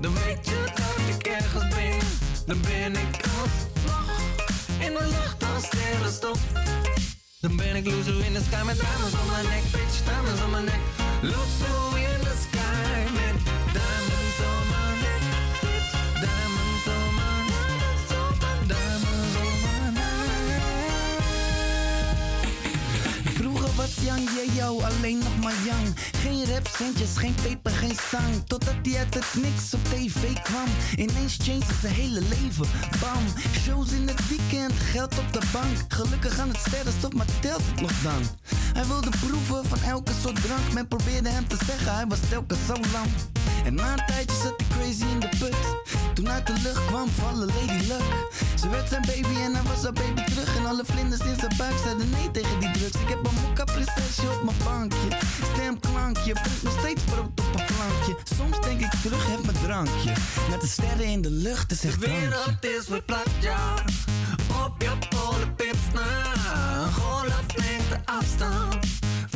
Speaker 9: dan weet je dat ik ergens ben. Dan ben ik alsnog in de lucht als sterrenstof. Dan ben ik loser in the sky met diamonds on my neck, bitch, diamonds on my neck. Loser in the
Speaker 20: Yang, yeah, yo, alleen nog maar Yang. Geen rap, centjes, geen peper, geen stang. Totdat hij uit het niks op tv kwam. Ineens changed zijn hele leven, bam. Shows in het weekend, geld op de bank. Gelukkig aan het sterrenstof, maar telt het nog dan? Hij wilde proeven van elke soort drank. Men probeerde hem te zeggen, hij was telkens zo lang. En na een tijdje zat hij crazy in de put. Toen uit de lucht kwam vallen Lady Luck. Ze werd zijn baby en hij was haar baby terug. En alle vlinders in zijn buik zeiden nee tegen die drugs. Ik heb een mokka prinsesje op mijn bankje. Stemklankje, brengt nog steeds brood op een plankje. Soms denk ik terug, heb mijn drankje. Met de sterren in de lucht, is echt
Speaker 9: De wereld is verplaatst, ja. Op je polenpips na. Een golflengte afstand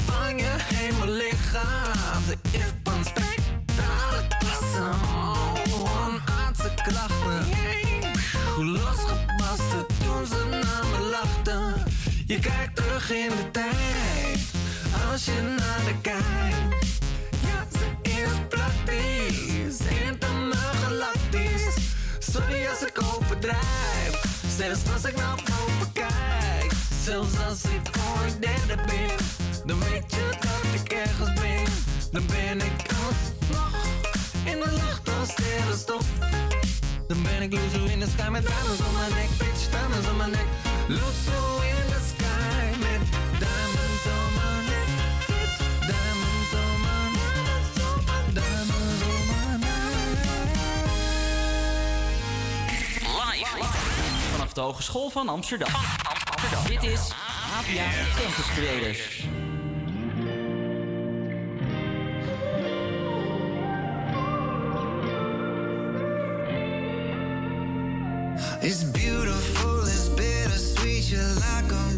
Speaker 9: van je hemellichaam. Ze is van spectrale klasse. Oh, een aardse krachten. Hoe losgepast het toen ze naar me lachten. Je kijkt terug in de tijd, als je naar de kijkt. Ja, ze is praktisch, intergalactisch. Sorry als ik overdrijf, zelfs als ik naar boven kijk. Zelfs als ik ooit derde ben, dan weet je dat ik ergens ben. Dan ben ik alsnog in de lucht als sterrenstof. Dan ben ik loser in the sky met diamonds on my neck, bitch, diamonds on my neck. Loser in the sky
Speaker 2: vanaf de Hogeschool van Amsterdam. Amsterdam. Dit is APA Campus Creators.
Speaker 21: It's beautiful, it's bittersweet, you're like
Speaker 5: a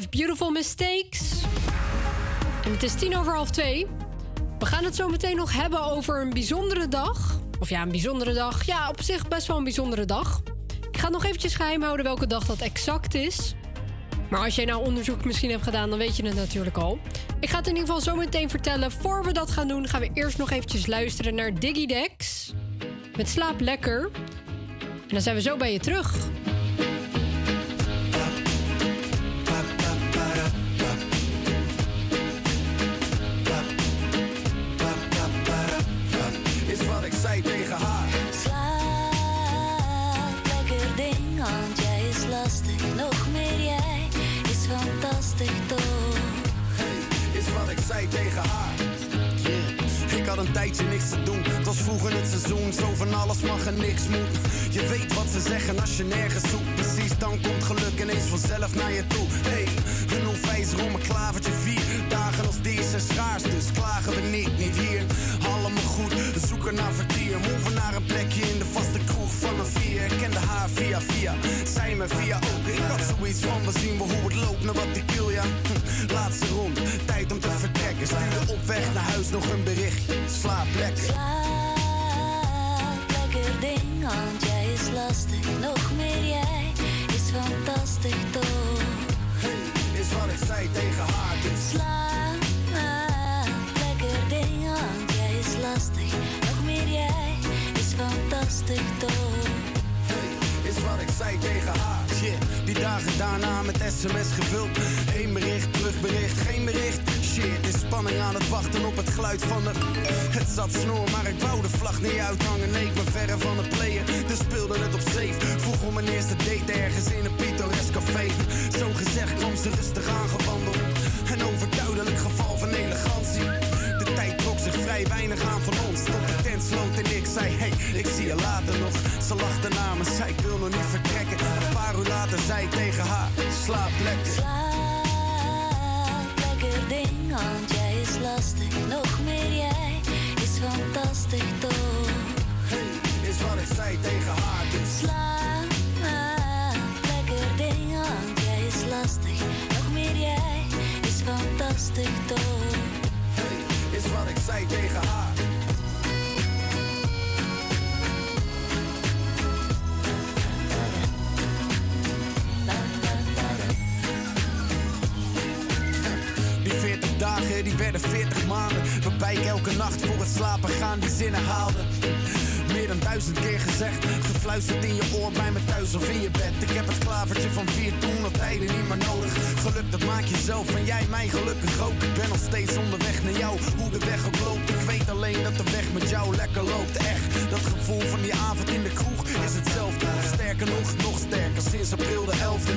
Speaker 5: 5, Beautiful Mistakes. En het is tien over half twee. We gaan het zo meteen nog hebben over een bijzondere dag. Of ja, een bijzondere dag. Ja, op zich best wel een bijzondere dag. Ik ga nog eventjes geheim houden welke dag dat exact is. Maar als jij nou onderzoek misschien hebt gedaan, dan weet je het natuurlijk al. Ik ga het in ieder geval zo meteen vertellen. Voor we dat gaan doen, gaan we eerst nog eventjes luisteren naar Diggy Dex. Met Slaap Lekker. En dan zijn we zo bij je terug.
Speaker 22: Tijdje niks te doen. Het was vroeger het seizoen. Zo van alles mag en niks moet. Je weet wat ze zeggen als je nergens zoekt. Precies, dan komt geluk ineens vanzelf naar je toe. Hey, een onwijzer om een klavertje vier. Dagen als deze zijn schaars, dus klagen we niet, niet hier. Allemaal goed, we zoeken naar vertier. Move naar een plekje in de vaste van een vier. Ik kende haar via via, zij me via ook. Ik had zoiets van, we zien wel hoe het loopt, naar wat ik wil, ja. Hm, Laatste rond, tijd om te vertrekken. Stuurde op weg naar huis nog een berichtje. Slaap lekker.
Speaker 12: Slaap lekker ding, want jij is lastig. Nog meer jij is fantastisch toch?
Speaker 22: Is wat ik zei tegen haar. Dus
Speaker 12: Slaap lekker ding, want jij is lastig. Nog meer jij is fantastisch toch?
Speaker 22: Zei tegen haar. Shit, die dagen daarna met sms gevuld. Eén bericht, terugbericht, geen bericht. Shit, is spanning aan het wachten op het geluid van de... Het zat snor, maar ik wou de vlag niet uithangen. Nee, ik ben verre van het playen, dus speelde het op safe. Vroeg om mijn eerste date ergens in een pittoresk café. Zo gezegd kwam ze rustig aangewandeld. Een overduidelijk geval zich vrij weinig aan van ons. Tot de tent sloot en ik zei, hey, ik zie je later nog. Ze lachte na me, zei ik wil nog niet vertrekken. Een paar uur later zei ik tegen haar, slaap lekker.
Speaker 12: Slaap lekker ding, want jij is lastig. Nog meer jij is fantastisch toch?
Speaker 22: Is wat ik zei tegen haar. Dus
Speaker 12: Slaap lekker ding, want jij is lastig. Nog meer jij is lastig toch?
Speaker 22: Wat ik zei tegen haar. Die 40 dagen, die werden 40 maanden. Waarbij ik elke nacht voor het slapen gaan die zinnen haalde. Meer dan duizend keer gezegd, gefluisterd in je oor bij me thuis of in je bed. Ik heb het klavertje van vier toen op tijden niet meer nodig. Geluk dat maak je zelf en jij mij gelukkig ook. Ik ben nog steeds onderweg naar jou, hoe de weg ook loopt. Ik weet alleen dat de weg met jou lekker loopt. Echt, dat gevoel van die avond in de kroeg is hetzelfde. Sterker nog, nog sterker, sinds april de 11e.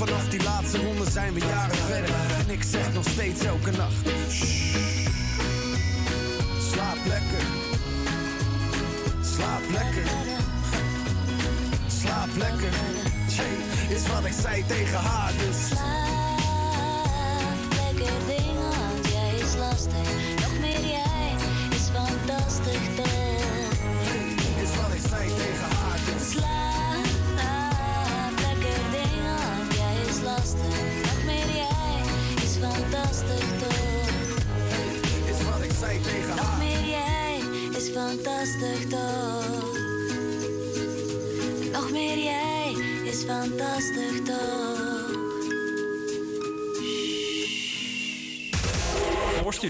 Speaker 22: Vanaf die laatste ronde zijn we jaren verder. En ik zeg nog steeds elke nacht. "Shh, Slaap lekker. Slaap lekker. Slaap lekker. Is wat ik zei tegen haar, dus.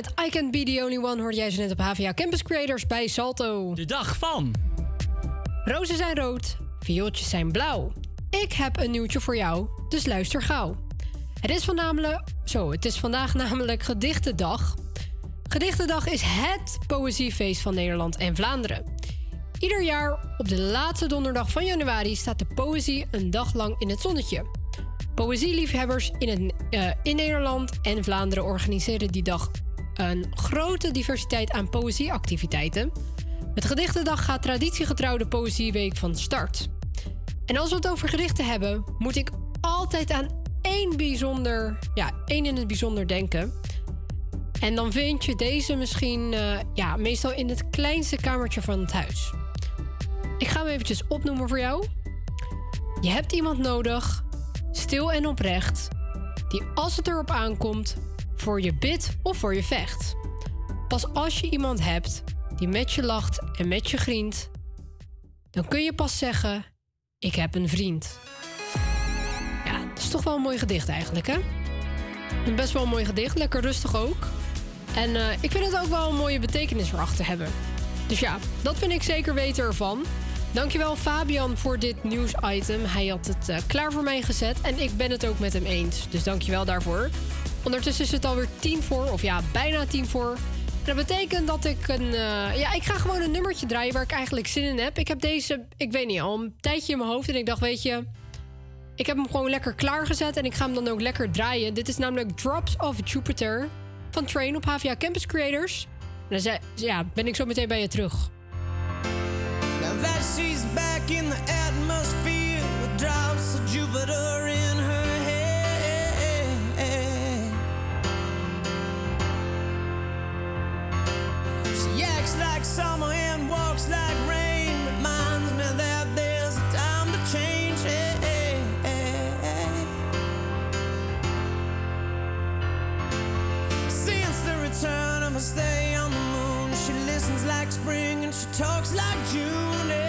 Speaker 1: Met I Can Be The Only One hoorde jij ze net op HVA Campus Creators bij Salto.
Speaker 2: De dag van.
Speaker 1: Rozen zijn rood, viooltjes zijn blauw. Ik heb een nieuwtje voor jou, dus luister gauw. Het is, namelijk, zo, het is vandaag namelijk Gedichtendag. Gedichtendag is HET poëziefeest van Nederland en Vlaanderen. Ieder jaar op de laatste donderdag van januari staat de poëzie een dag lang in het zonnetje. Poëzieliefhebbers in, het, eh, in Nederland en Vlaanderen organiseren die dag een grote diversiteit aan poëzieactiviteiten. Met Gedichtendag gaat traditiegetrouw de Poëzieweek van start. En als we het over gedichten hebben, moet ik altijd aan één bijzonder, ja, één in het bijzonder denken. En dan vind je deze misschien, eh, ja, meestal in het kleinste kamertje van het huis. Ik ga hem eventjes opnoemen voor jou. Je hebt iemand nodig, stil en oprecht, die als het erop aankomt, voor je bidt of voor je vecht. Pas als je iemand hebt die met je lacht en met je grient, dan kun je pas zeggen: Ik heb een vriend. Ja, dat is toch wel een mooi gedicht eigenlijk, hè? Een best wel een mooi gedicht, lekker rustig ook. En eh, ik vind het ook wel een mooie betekenis erachter hebben. Dus ja, dat vind ik zeker weten ervan. Dankjewel Fabian voor dit nieuwsitem. Hij had het eh, klaar voor mij gezet en ik ben het ook met hem eens. Dus dankjewel daarvoor. Ondertussen is het alweer tien voor, of ja, bijna tien voor. Dat betekent dat ik een... eh, ja, ik ga gewoon een nummertje draaien waar ik eigenlijk zin in heb. Ik heb deze, ik weet niet, al een tijdje in mijn hoofd. En ik dacht, weet je... Ik heb hem gewoon lekker klaargezet en ik ga hem dan ook lekker draaien. Dit is namelijk Drops of Jupiter van Train op HVA Campus Creators. En dan ja, ben ik zo meteen bij je terug.
Speaker 23: Now that she's back in the Acts like summer and walks like rain. Reminds me that there's a time to change. Since the return of her stay on the moon, she listens like spring and she talks like June.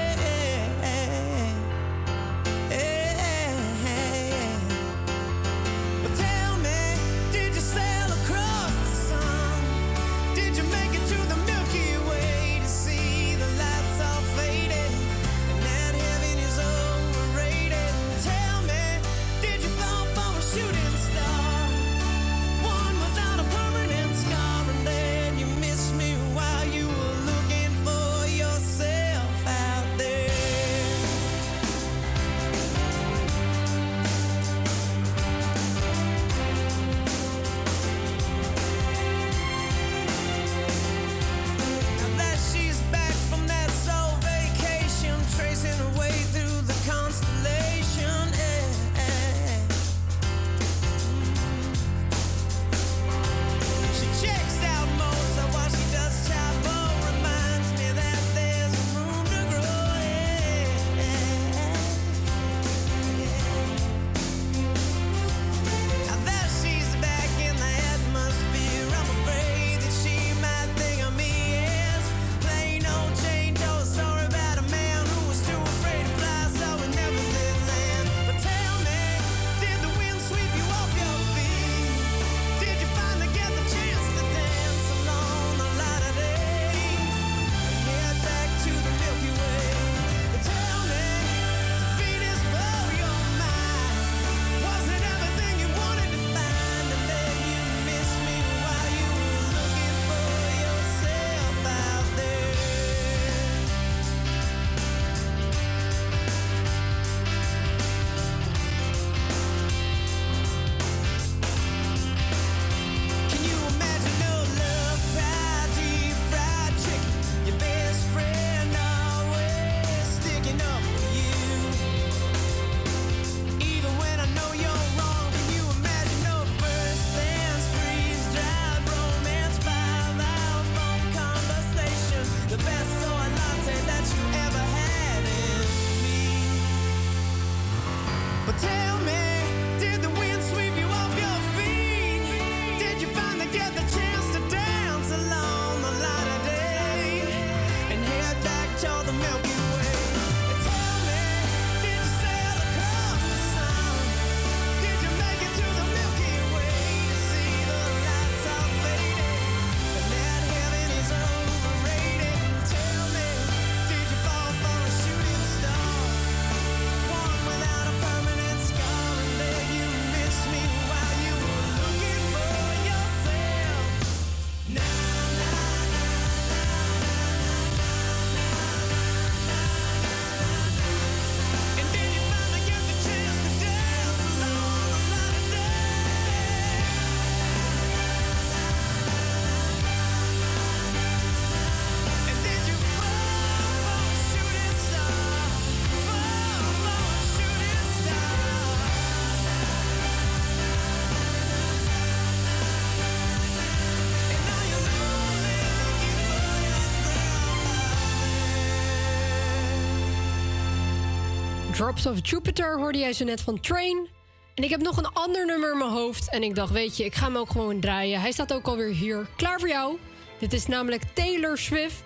Speaker 1: Of Jupiter hoorde jij zo net van Train. En ik heb nog een ander nummer in mijn hoofd. En ik dacht, weet je, ik ga hem ook gewoon draaien. Hij staat ook alweer hier, klaar voor jou. Dit is namelijk Taylor Swift.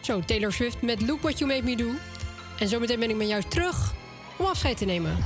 Speaker 1: Zo, Taylor Swift met Look What You Made Me Do. En zometeen ben ik met jou terug om afscheid te nemen.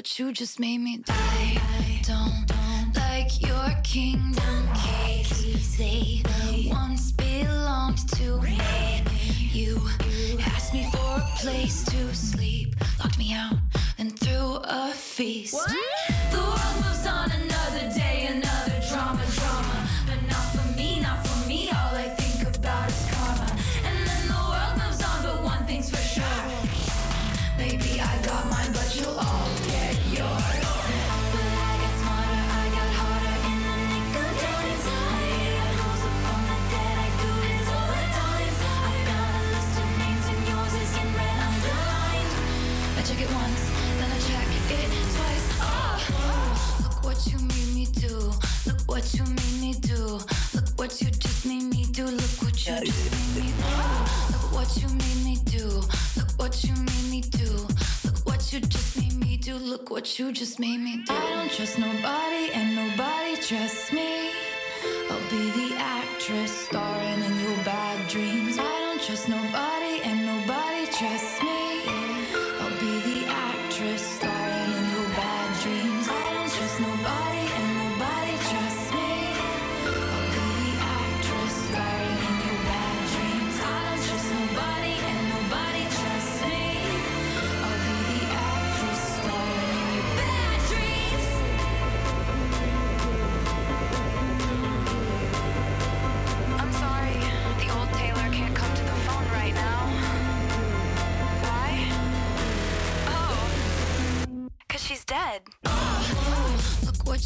Speaker 13: What you just made me do. I don't like your kingdom keys. They once belonged to me. You asked me for a place to sleep, locked me out, what you just made me do. I don't trust nobody and nobody trusts me. I'll be the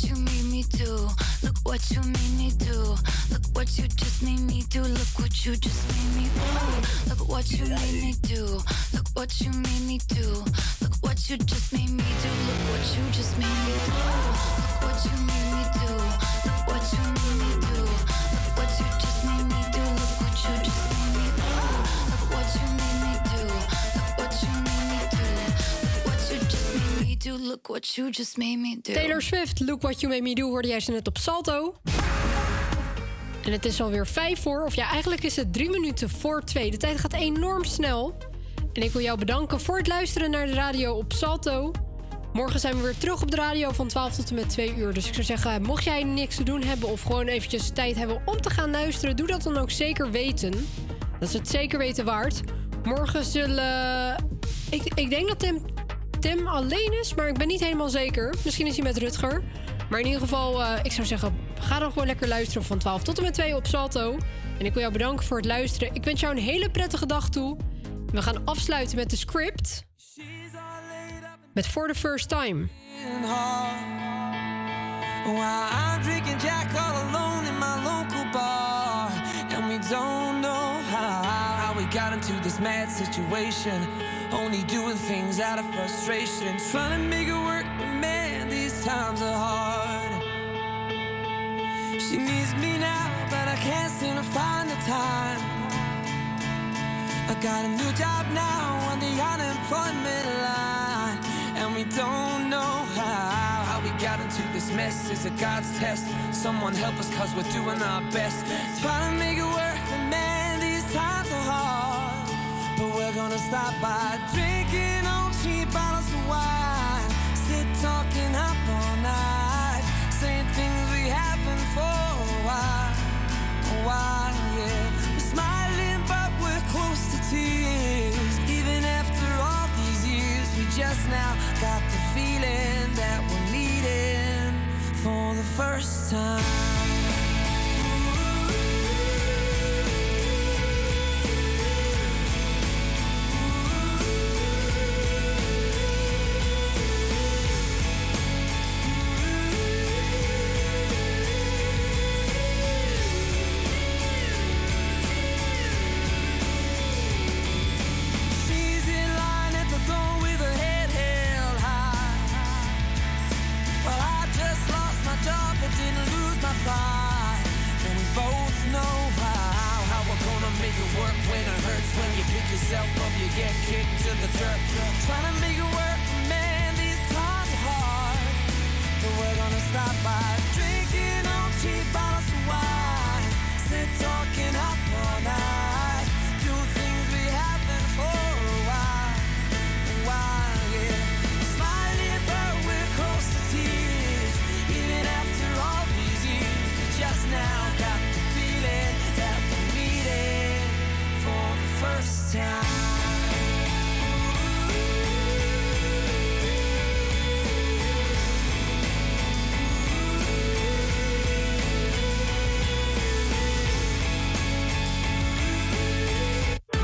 Speaker 13: you made me do. Look what you made me do. Look what you just made me do. Look what you just made me do. Look what you made me do. Look what you made me do. Look what you just made me do. Look what you just made me do. Do. Look what you just made me do.
Speaker 1: Taylor Swift, Look What You Made Me Do, hoorde jij ze net op Salto. En het is alweer vijf voor, of ja, eigenlijk is het drie minuten voor twee. De tijd gaat enorm snel. En ik wil jou bedanken voor het luisteren naar de radio op Salto. Morgen zijn we weer terug op de radio van 12 tot en met 2 uur. Dus ik zou zeggen, mocht jij niks te doen hebben... of gewoon eventjes tijd hebben om te gaan luisteren... doe dat dan ook zeker weten. Dat is het zeker weten waard. Morgen zullen... Ik, ik denk dat Tim, Tim alleen is, maar ik ben niet helemaal zeker. Misschien is hij met Rutger. Maar in ieder geval, eh, ik zou zeggen... ga dan gewoon lekker luisteren van 12 tot en met 2 op Salto. En ik wil jou bedanken voor het luisteren. Ik wens jou een hele prettige dag toe. We gaan afsluiten met de script. Met For the First Time.
Speaker 23: Don't know how we got into this mad situation. Only doing things out of frustration, trying to make it work, but man, these times are hard. She needs me now, but I can't seem to find the time. I got a new job now on the unemployment line, and we don't know how, how we got into this mess. Is it God's test? Someone help us, cause we're doing our best. Trying to make it work, but man, these times are hard. We're gonna stop by drinking on cheap bottles of wine, sit talking up all night, saying things we haven't for a while, a while, yeah. We're smiling, but we're close to tears. Even after all these years, we just now got the feeling that we're meeting for the first time. work when it hurts when you pick yourself up, you get kicked to the dirt. Trying to make it work, man, these times are hard. But we're gonna stop by.